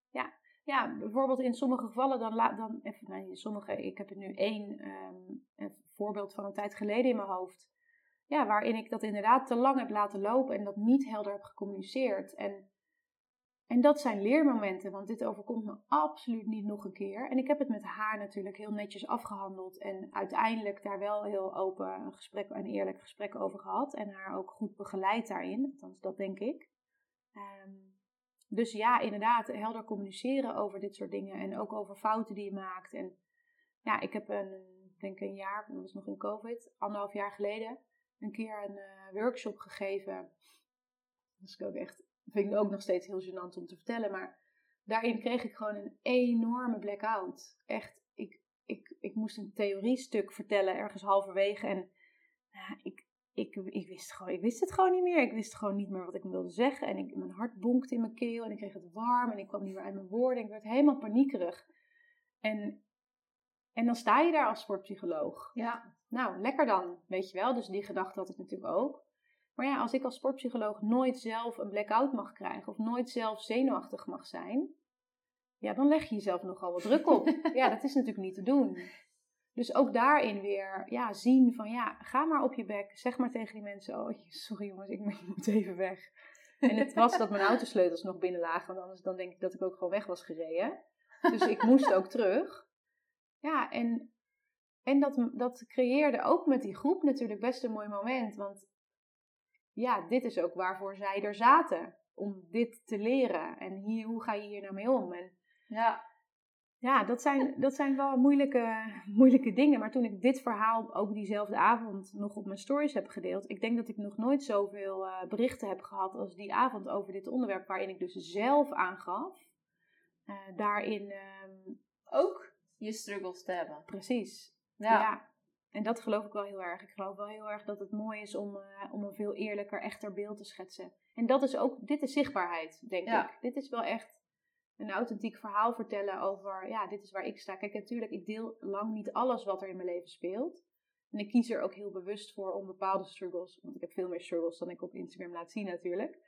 Ja. Ja, bijvoorbeeld in sommige gevallen dan laat dan even, nee, sommige, ik heb er nu één um, een voorbeeld van een tijd geleden in mijn hoofd ja, waarin ik dat inderdaad te lang heb laten lopen en dat niet helder heb gecommuniceerd. En, en dat zijn leermomenten, want dit overkomt me absoluut niet nog een keer. En ik heb het met haar natuurlijk heel netjes afgehandeld en uiteindelijk daar wel heel open een gesprek, een eerlijk gesprek over gehad. En haar ook goed begeleid daarin, althans dat denk ik. Ehm, dus ja, inderdaad, helder communiceren over dit soort dingen en ook over fouten die je maakt. En ja, ik heb een, denk een jaar, dat was nog in COVID, anderhalf jaar geleden, een keer een uh, workshop gegeven. Dat is ook echt vind ik ook nog steeds heel gênant om te vertellen. Maar daarin kreeg ik gewoon een enorme blackout. Echt, ik, ik, ik moest een theoriestuk vertellen ergens halverwege. En ik, ik, ik, wist gewoon, ik wist het gewoon niet meer. Ik wist gewoon niet meer wat ik wilde zeggen. En ik, mijn hart bonkte in mijn keel. En ik kreeg het warm. En ik kwam niet meer uit mijn woorden. Ik werd helemaal paniekerig. En, en dan sta je daar als sportpsycholoog. Ja. Nou, lekker dan, weet je wel. Dus die gedachte had ik natuurlijk ook. Maar ja, als ik als sportpsycholoog nooit zelf een blackout mag krijgen of nooit zelf zenuwachtig mag zijn, ja, dan leg je jezelf nogal wat druk op. ja, dat is natuurlijk niet te doen. Dus ook daarin weer ja, zien van ja, ga maar op je bek. Zeg maar tegen die mensen, oh sorry jongens, ik moet even weg. En het was dat mijn autosleutels nog binnen lagen, want anders dan denk ik dat ik ook gewoon weg was gereden. Dus ik moest ook terug. Ja, en, en dat, dat creëerde ook met die groep natuurlijk best een mooi moment. Want ja, dit is ook waarvoor zij er zaten. Om dit te leren. En hier, hoe ga je hier nou mee om? En ja, ja dat, zijn, dat zijn wel moeilijke, moeilijke dingen. Maar toen ik dit verhaal ook diezelfde avond nog op mijn stories heb gedeeld. Ik denk dat ik nog nooit zoveel uh, berichten heb gehad als die avond over dit onderwerp. Waarin ik dus zelf aangaf. Uh, daarin uh, ook je struggles te hebben. Precies. Ja. En dat geloof ik wel heel erg. Ik geloof wel heel erg dat het mooi is om, uh, om een veel eerlijker, echter beeld te schetsen. En dat is ook, dit is zichtbaarheid, denk ik. Dit is wel echt een authentiek verhaal vertellen over, ja, dit is waar ik sta. Kijk, natuurlijk, ik deel lang niet alles wat er in mijn leven speelt. En ik kies er ook heel bewust voor om bepaalde struggles, want ik heb veel meer struggles dan ik op Instagram laat zien natuurlijk.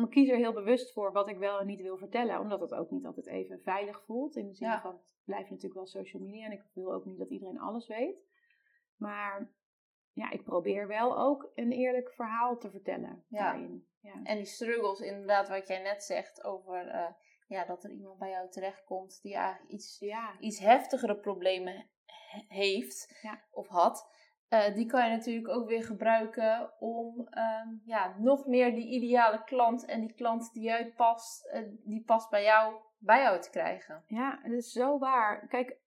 Maar ik kies er heel bewust voor wat ik wel en niet wil vertellen, omdat het ook niet altijd even veilig voelt. In de zin van, het blijft natuurlijk wel social media en ik wil ook niet dat iedereen alles weet. Maar ja, ik probeer wel ook een eerlijk verhaal te vertellen. Ja. ja. En die struggles, inderdaad, wat jij net zegt over uh, ja, dat er iemand bij jou terechtkomt die eigenlijk iets, ja. iets heftigere problemen heeft of had. Uh, die kan je natuurlijk ook weer gebruiken om um, ja, nog meer die ideale klant en die klant die jij past, uh, die past bij jou, bij jou te krijgen. Ja, dat is zo waar. Kijk,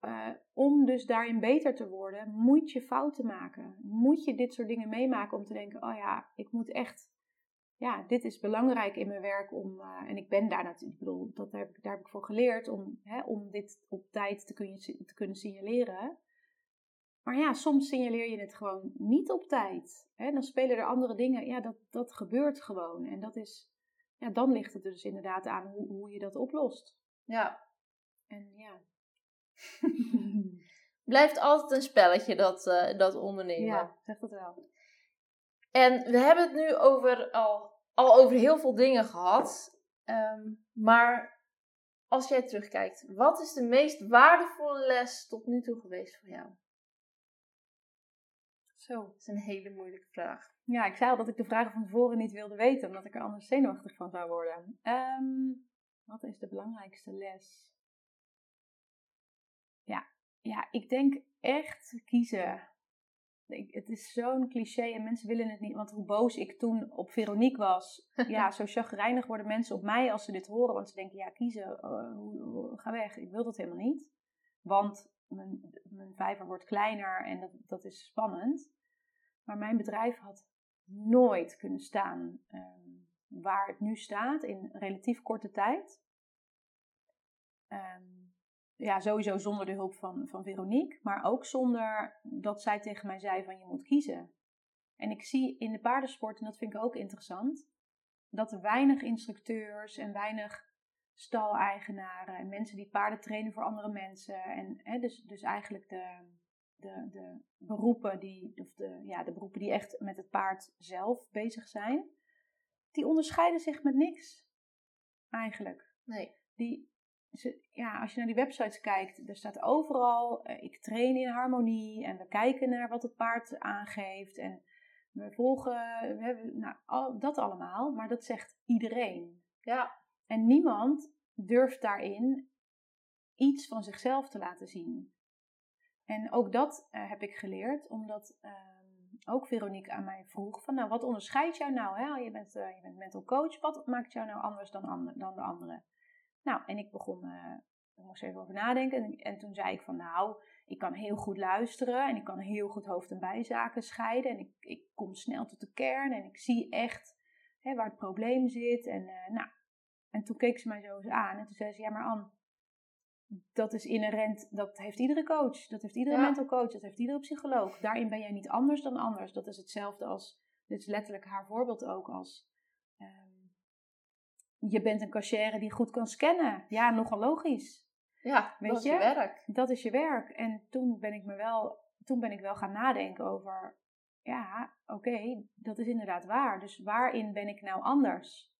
uh, om dus daarin beter te worden, moet je fouten maken. Moet je dit soort dingen meemaken om te denken: oh ja, ik moet echt, ja, dit is belangrijk in mijn werk om, en ik ben daar natuurlijk, ik bedoel, dat heb daar heb ik voor geleerd om, hè, om dit op tijd te, kun te kunnen signaleren. Maar ja, soms signaleer je het gewoon niet op tijd. Hè? Dan spelen er andere dingen. Ja, dat, dat gebeurt gewoon. En dat is, ja, dan ligt het dus inderdaad aan hoe, hoe je dat oplost. Ja. En ja, Blijft altijd een spelletje, dat, uh, dat ondernemen. Ja, zegt dat wel. En we hebben het nu over, al, al over heel veel dingen gehad. Um, maar als jij terugkijkt, wat is de meest waardevolle les tot nu toe geweest voor jou? Zo. Dat is een hele moeilijke vraag. Ja, ik zei al dat ik de vragen van tevoren niet wilde weten, omdat ik er anders zenuwachtig van zou worden. Um, wat is de belangrijkste les? Ja, ik denk echt kiezen. Ik, het is zo'n cliché en mensen willen het niet. Want hoe boos ik toen op Veronique was. ja, zo chagrijnig worden mensen op mij als ze dit horen. Want ze denken, ja, kiezen, uh, ga weg. Ik wil dat helemaal niet. Want mijn, mijn vijver wordt kleiner en dat, dat is spannend. Maar mijn bedrijf had nooit kunnen staan ehm, waar het nu staat in relatief korte tijd. Um, ja, sowieso zonder de hulp van, van Veronique, maar ook zonder dat zij tegen mij zei van je moet kiezen. En ik zie in de paardensport, en dat vind ik ook interessant, dat er weinig instructeurs en weinig staleigenaren en mensen die paarden trainen voor andere mensen. En hè, dus, dus eigenlijk de, de, de beroepen die, of de, ja, de beroepen die echt met het paard zelf bezig zijn, die onderscheiden zich met niks. Eigenlijk. Nee. Die, ja, als je naar die websites kijkt, er staat overal, uh, ik train in harmonie en we kijken naar wat het paard aangeeft en we volgen, we hebben, nou, al, dat allemaal, maar dat zegt iedereen. Ja. En niemand durft daarin iets van zichzelf te laten zien. En ook dat uh, heb ik geleerd, omdat um, ook Veronique aan mij vroeg van, nou, wat onderscheidt jou nou? Hè? Je, bent, uh, je bent mental coach, wat maakt jou nou anders dan, dan de anderen? Nou, en ik begon, uh, ik moest even over nadenken. En, en, toen zei ik van, nou, ik kan heel goed luisteren en ik kan heel goed hoofd- en bijzaken scheiden. En ik, ik kom snel tot de kern en ik zie echt hè, waar het probleem zit. En, nou, en toen keek ze mij zo eens aan en toen zei ze, ja maar Anne, dat is inherent, dat heeft iedere coach, dat heeft iedere mental coach, dat heeft iedere psycholoog. Daarin ben jij niet anders dan anders. Dat is hetzelfde als, dit is letterlijk haar voorbeeld ook als, um, je bent een cashier die goed kan scannen. Ja, nogal logisch. Ja, Weet dat is je? werk. Dat is je werk. En toen ben ik me wel, toen ben ik wel gaan nadenken over, ja, oké, dat is inderdaad waar. Dus waarin ben ik nou anders?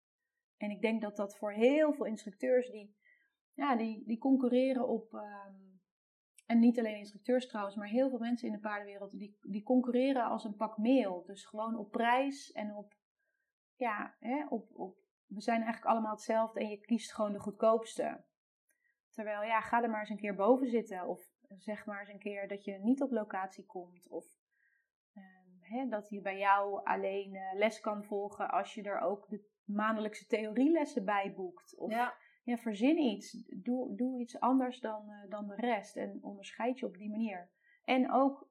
En ik denk dat dat voor heel veel instructeurs die ja, die, die concurreren op. Ehm, en niet alleen instructeurs trouwens, maar heel veel mensen in de paardenwereld die, die concurreren als een pak meel. Dus gewoon op prijs en op. Ja, hè, op, op, we zijn eigenlijk allemaal hetzelfde en je kiest gewoon de goedkoopste. Terwijl, ja, ga er maar eens een keer boven zitten. Of zeg maar eens een keer dat je niet op locatie komt. Of um, hè, dat je bij jou alleen uh, les kan volgen als je er ook de maandelijkse theorielessen bij boekt. Of, ja ja, verzin iets. Doe, doe iets anders dan, uh, dan de rest. En onderscheid je op die manier. En ook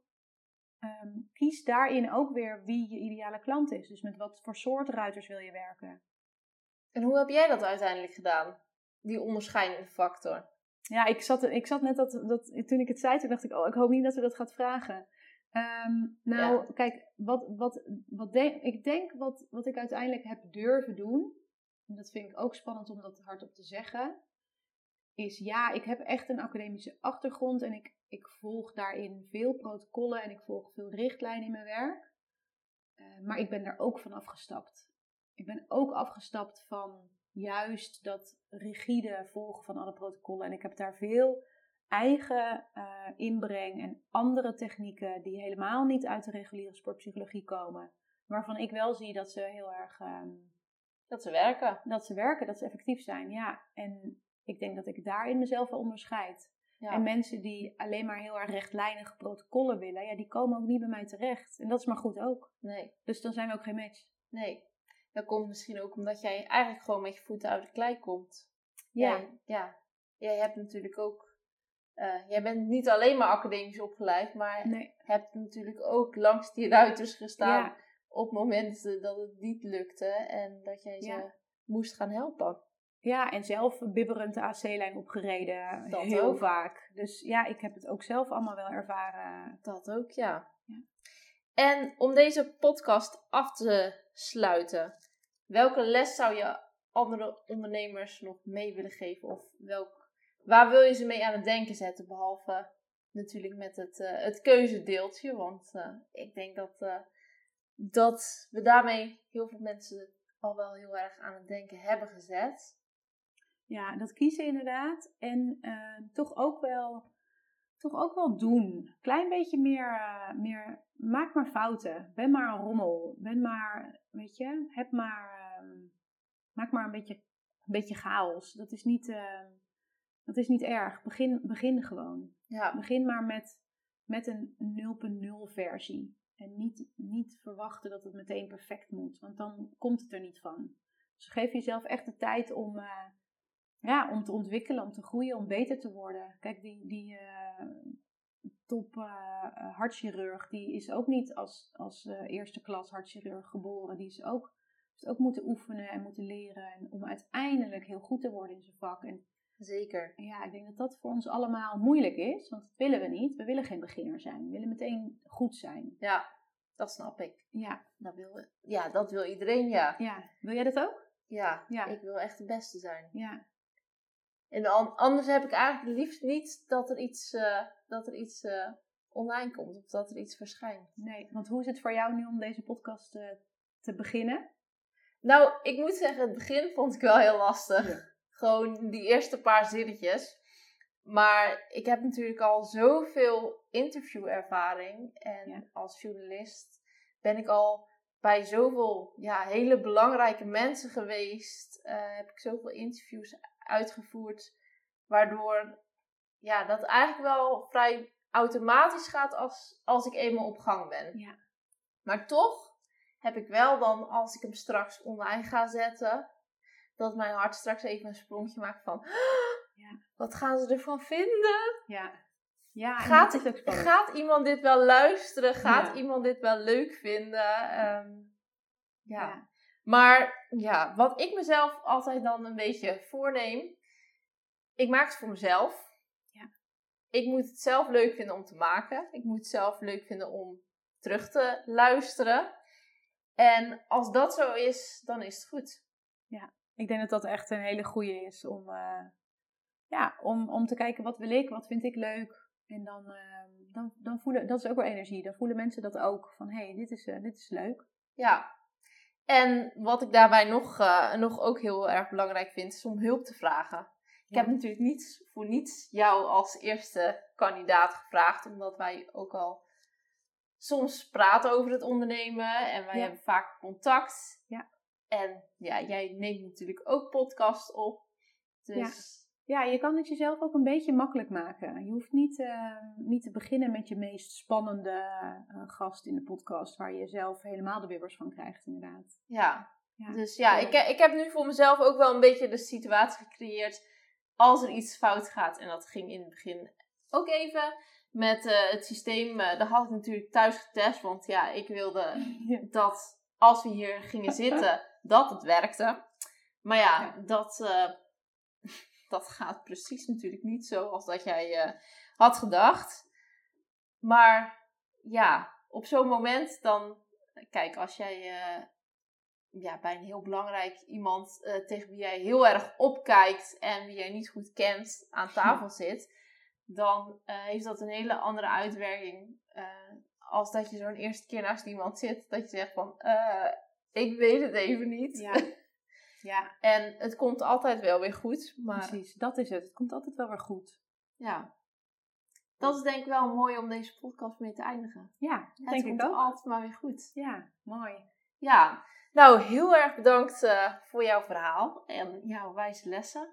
um, kies daarin ook weer wie je ideale klant is. Dus met wat voor soort ruiters wil je werken. En hoe heb jij dat uiteindelijk gedaan? Die onderscheidende factor. Ja, ik zat, ik zat net dat, dat. Toen ik het zei, toen dacht ik: Oh, ik hoop niet dat ze dat gaat vragen. Um, nou, ja. kijk, wat, wat, wat denk, ik denk wat, wat ik uiteindelijk heb durven doen en dat vind ik ook spannend om dat hardop te zeggen, is ja, ik heb echt een academische achtergrond en ik, ik volg daarin veel protocollen en ik volg veel richtlijnen in mijn werk. Uh, maar ik ben daar ook van afgestapt. Ik ben ook afgestapt van juist dat rigide volgen van alle protocollen. En ik heb daar veel eigen uh, inbreng en andere technieken die helemaal niet uit de reguliere sportpsychologie komen. Waarvan ik wel zie dat ze heel erg um, dat ze werken. Dat ze werken, dat ze effectief zijn, ja. En ik denk dat ik daarin mezelf wel onderscheid. Ja. En mensen die alleen maar heel erg rechtlijnige protocollen willen, ja, die komen ook niet bij mij terecht. En dat is maar goed ook. Nee. Dus dan zijn we ook geen match. Nee. Dat komt misschien ook omdat jij eigenlijk gewoon met je voeten uit de klei komt. Ja. Jij, ja. Jij hebt natuurlijk ook. Uh, jij bent niet alleen maar academisch opgeleid, maar nee. hebt natuurlijk ook langs die ruiters gestaan. Ja op momenten dat het niet lukte en dat jij ze moest gaan helpen. Ja, en zelf bibberend de AC-lijn opgereden. Dat heel vaak. Dus ja, ik heb het ook zelf allemaal wel ervaren. Dat ook, ja. ja. En om deze podcast af te sluiten, welke les zou je andere ondernemers nog mee willen geven? Of welk, waar wil je ze mee aan het denken zetten? Behalve natuurlijk met het, uh, het keuzedeeltje. Want uh, ik denk dat uh, dat we daarmee heel veel mensen al wel heel erg aan het denken hebben gezet. Ja, dat kiezen inderdaad. En uh, toch, ook wel, toch ook wel doen. Klein beetje meer, uh, meer, maak maar fouten. Ben maar een rommel. Ben maar, weet je, heb maar, uh, maak maar een beetje, een beetje chaos. Dat is niet, ehm, dat is niet erg. Begin, begin gewoon. Ja. Begin maar met, met een 0.0 versie. En niet, niet verwachten dat het meteen perfect moet, want dan komt het er niet van. Dus geef jezelf echt de tijd om, uh, ja, om te ontwikkelen, om te groeien, om beter te worden. Kijk, die, die uh, top uh, hartchirurg, die is ook niet als, als eerste klas hartchirurg geboren. Die is ook, heeft ook moeten oefenen en moeten leren en om uiteindelijk heel goed te worden in zijn vak. En Zeker. Ja, ik denk dat dat voor ons allemaal moeilijk is, want dat willen we niet. We willen geen beginner zijn. We willen meteen goed zijn. Ja, dat snap ik. Ja. Dat wil, ja, dat wil iedereen, ja. Ja. Wil jij dat ook? Ja, ja. ik wil echt de beste zijn. Ja. En anders heb ik eigenlijk liefst niet dat er iets, uh, dat er iets uh, online komt of dat er iets verschijnt. Nee, want hoe is het voor jou nu om deze podcast uh, te beginnen? Nou, ik moet zeggen, het begin vond ik wel heel lastig. Ja. Gewoon die eerste paar zinnetjes. Maar ik heb natuurlijk al zoveel interviewervaring. En als journalist ben ik al bij zoveel ja, hele belangrijke mensen geweest. Uh, heb ik zoveel interviews uitgevoerd. Waardoor ja, dat eigenlijk wel vrij automatisch gaat als, als ik eenmaal op gang ben. Ja. Maar toch heb ik wel dan, als ik hem straks online ga zetten, dat mijn hart straks even een sprongje maakt van, ja. wat gaan ze ervan vinden? Ja. Ja, gaat, gaat iemand dit wel luisteren? Gaat iemand dit wel leuk vinden? Ehm, ja. ja. Maar ja, wat ik mezelf altijd dan een beetje voorneem, ik maak het voor mezelf. Ja. Ik moet het zelf leuk vinden om te maken. Ik moet het zelf leuk vinden om terug te luisteren. En als dat zo is, dan is het goed. Ja, ik denk dat dat echt een hele goede is om, uh, ja, om, om te kijken wat wil ik, wat vind ik leuk. En dan, uh, dan, dan voelen, dat is ook wel energie. Dan voelen mensen dat ook. Van hé, hey, dit, is, uh, dit is leuk. Ja. En wat ik daarbij nog, uh, nog ook heel erg belangrijk vind, is om hulp te vragen. Ik heb natuurlijk niet voor niets jou als eerste kandidaat gevraagd, omdat wij ook al soms praten over het ondernemen en wij hebben vaak contact. Ja. En ja, jij neemt natuurlijk ook podcast op. Dus ja. ja, je kan het jezelf ook een beetje makkelijk maken. Je hoeft niet, uh, niet te beginnen met je meest spannende uh, gast in de podcast, waar je zelf helemaal de bibbers van krijgt, inderdaad. Ja, ja. dus ja, ik, ik heb nu voor mezelf ook wel een beetje de situatie gecreëerd als er iets fout gaat. En dat ging in het begin ook even met uh, het systeem. Uh, dat had ik natuurlijk thuis getest. Want ja, ik wilde dat als we hier gingen zitten, dat het werkte. Maar ja, ja. Dat, uh, dat gaat precies natuurlijk niet zo als dat jij had gedacht. Maar ja, op zo'n moment dan... Kijk, als jij ja, bij een heel belangrijk iemand tegen wie jij heel erg opkijkt en wie jij niet goed kent aan tafel zit dan heeft dat een hele andere uitwerking. Als dat je zo'n eerste keer naast iemand zit, dat je zegt van, uh, ik weet het even niet. Ja. ja. en het komt altijd wel weer goed. Maar... Precies, dat is het. Het komt altijd wel weer goed. Ja. Dat is denk ik wel mooi om deze podcast mee te eindigen. Ja, het denk ik ook. altijd maar weer goed. Ja, mooi. Ja, nou heel erg bedankt voor jouw verhaal en jouw wijze lessen.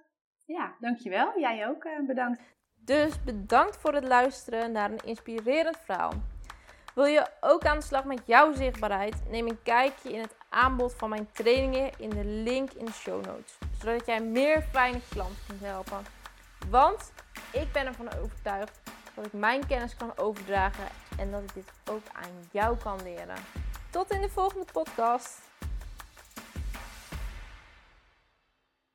Ja, dankjewel. Jij ook bedankt. Dus bedankt voor het luisteren naar een inspirerend verhaal. Wil je ook aan de slag met jouw zichtbaarheid? Neem een kijkje in het aanbod van mijn trainingen in de link in de show notes. Zodat jij meer fijne klanten kunt helpen. Want ik ben ervan overtuigd dat ik mijn kennis kan overdragen en dat ik dit ook aan jou kan leren. Tot in de volgende podcast.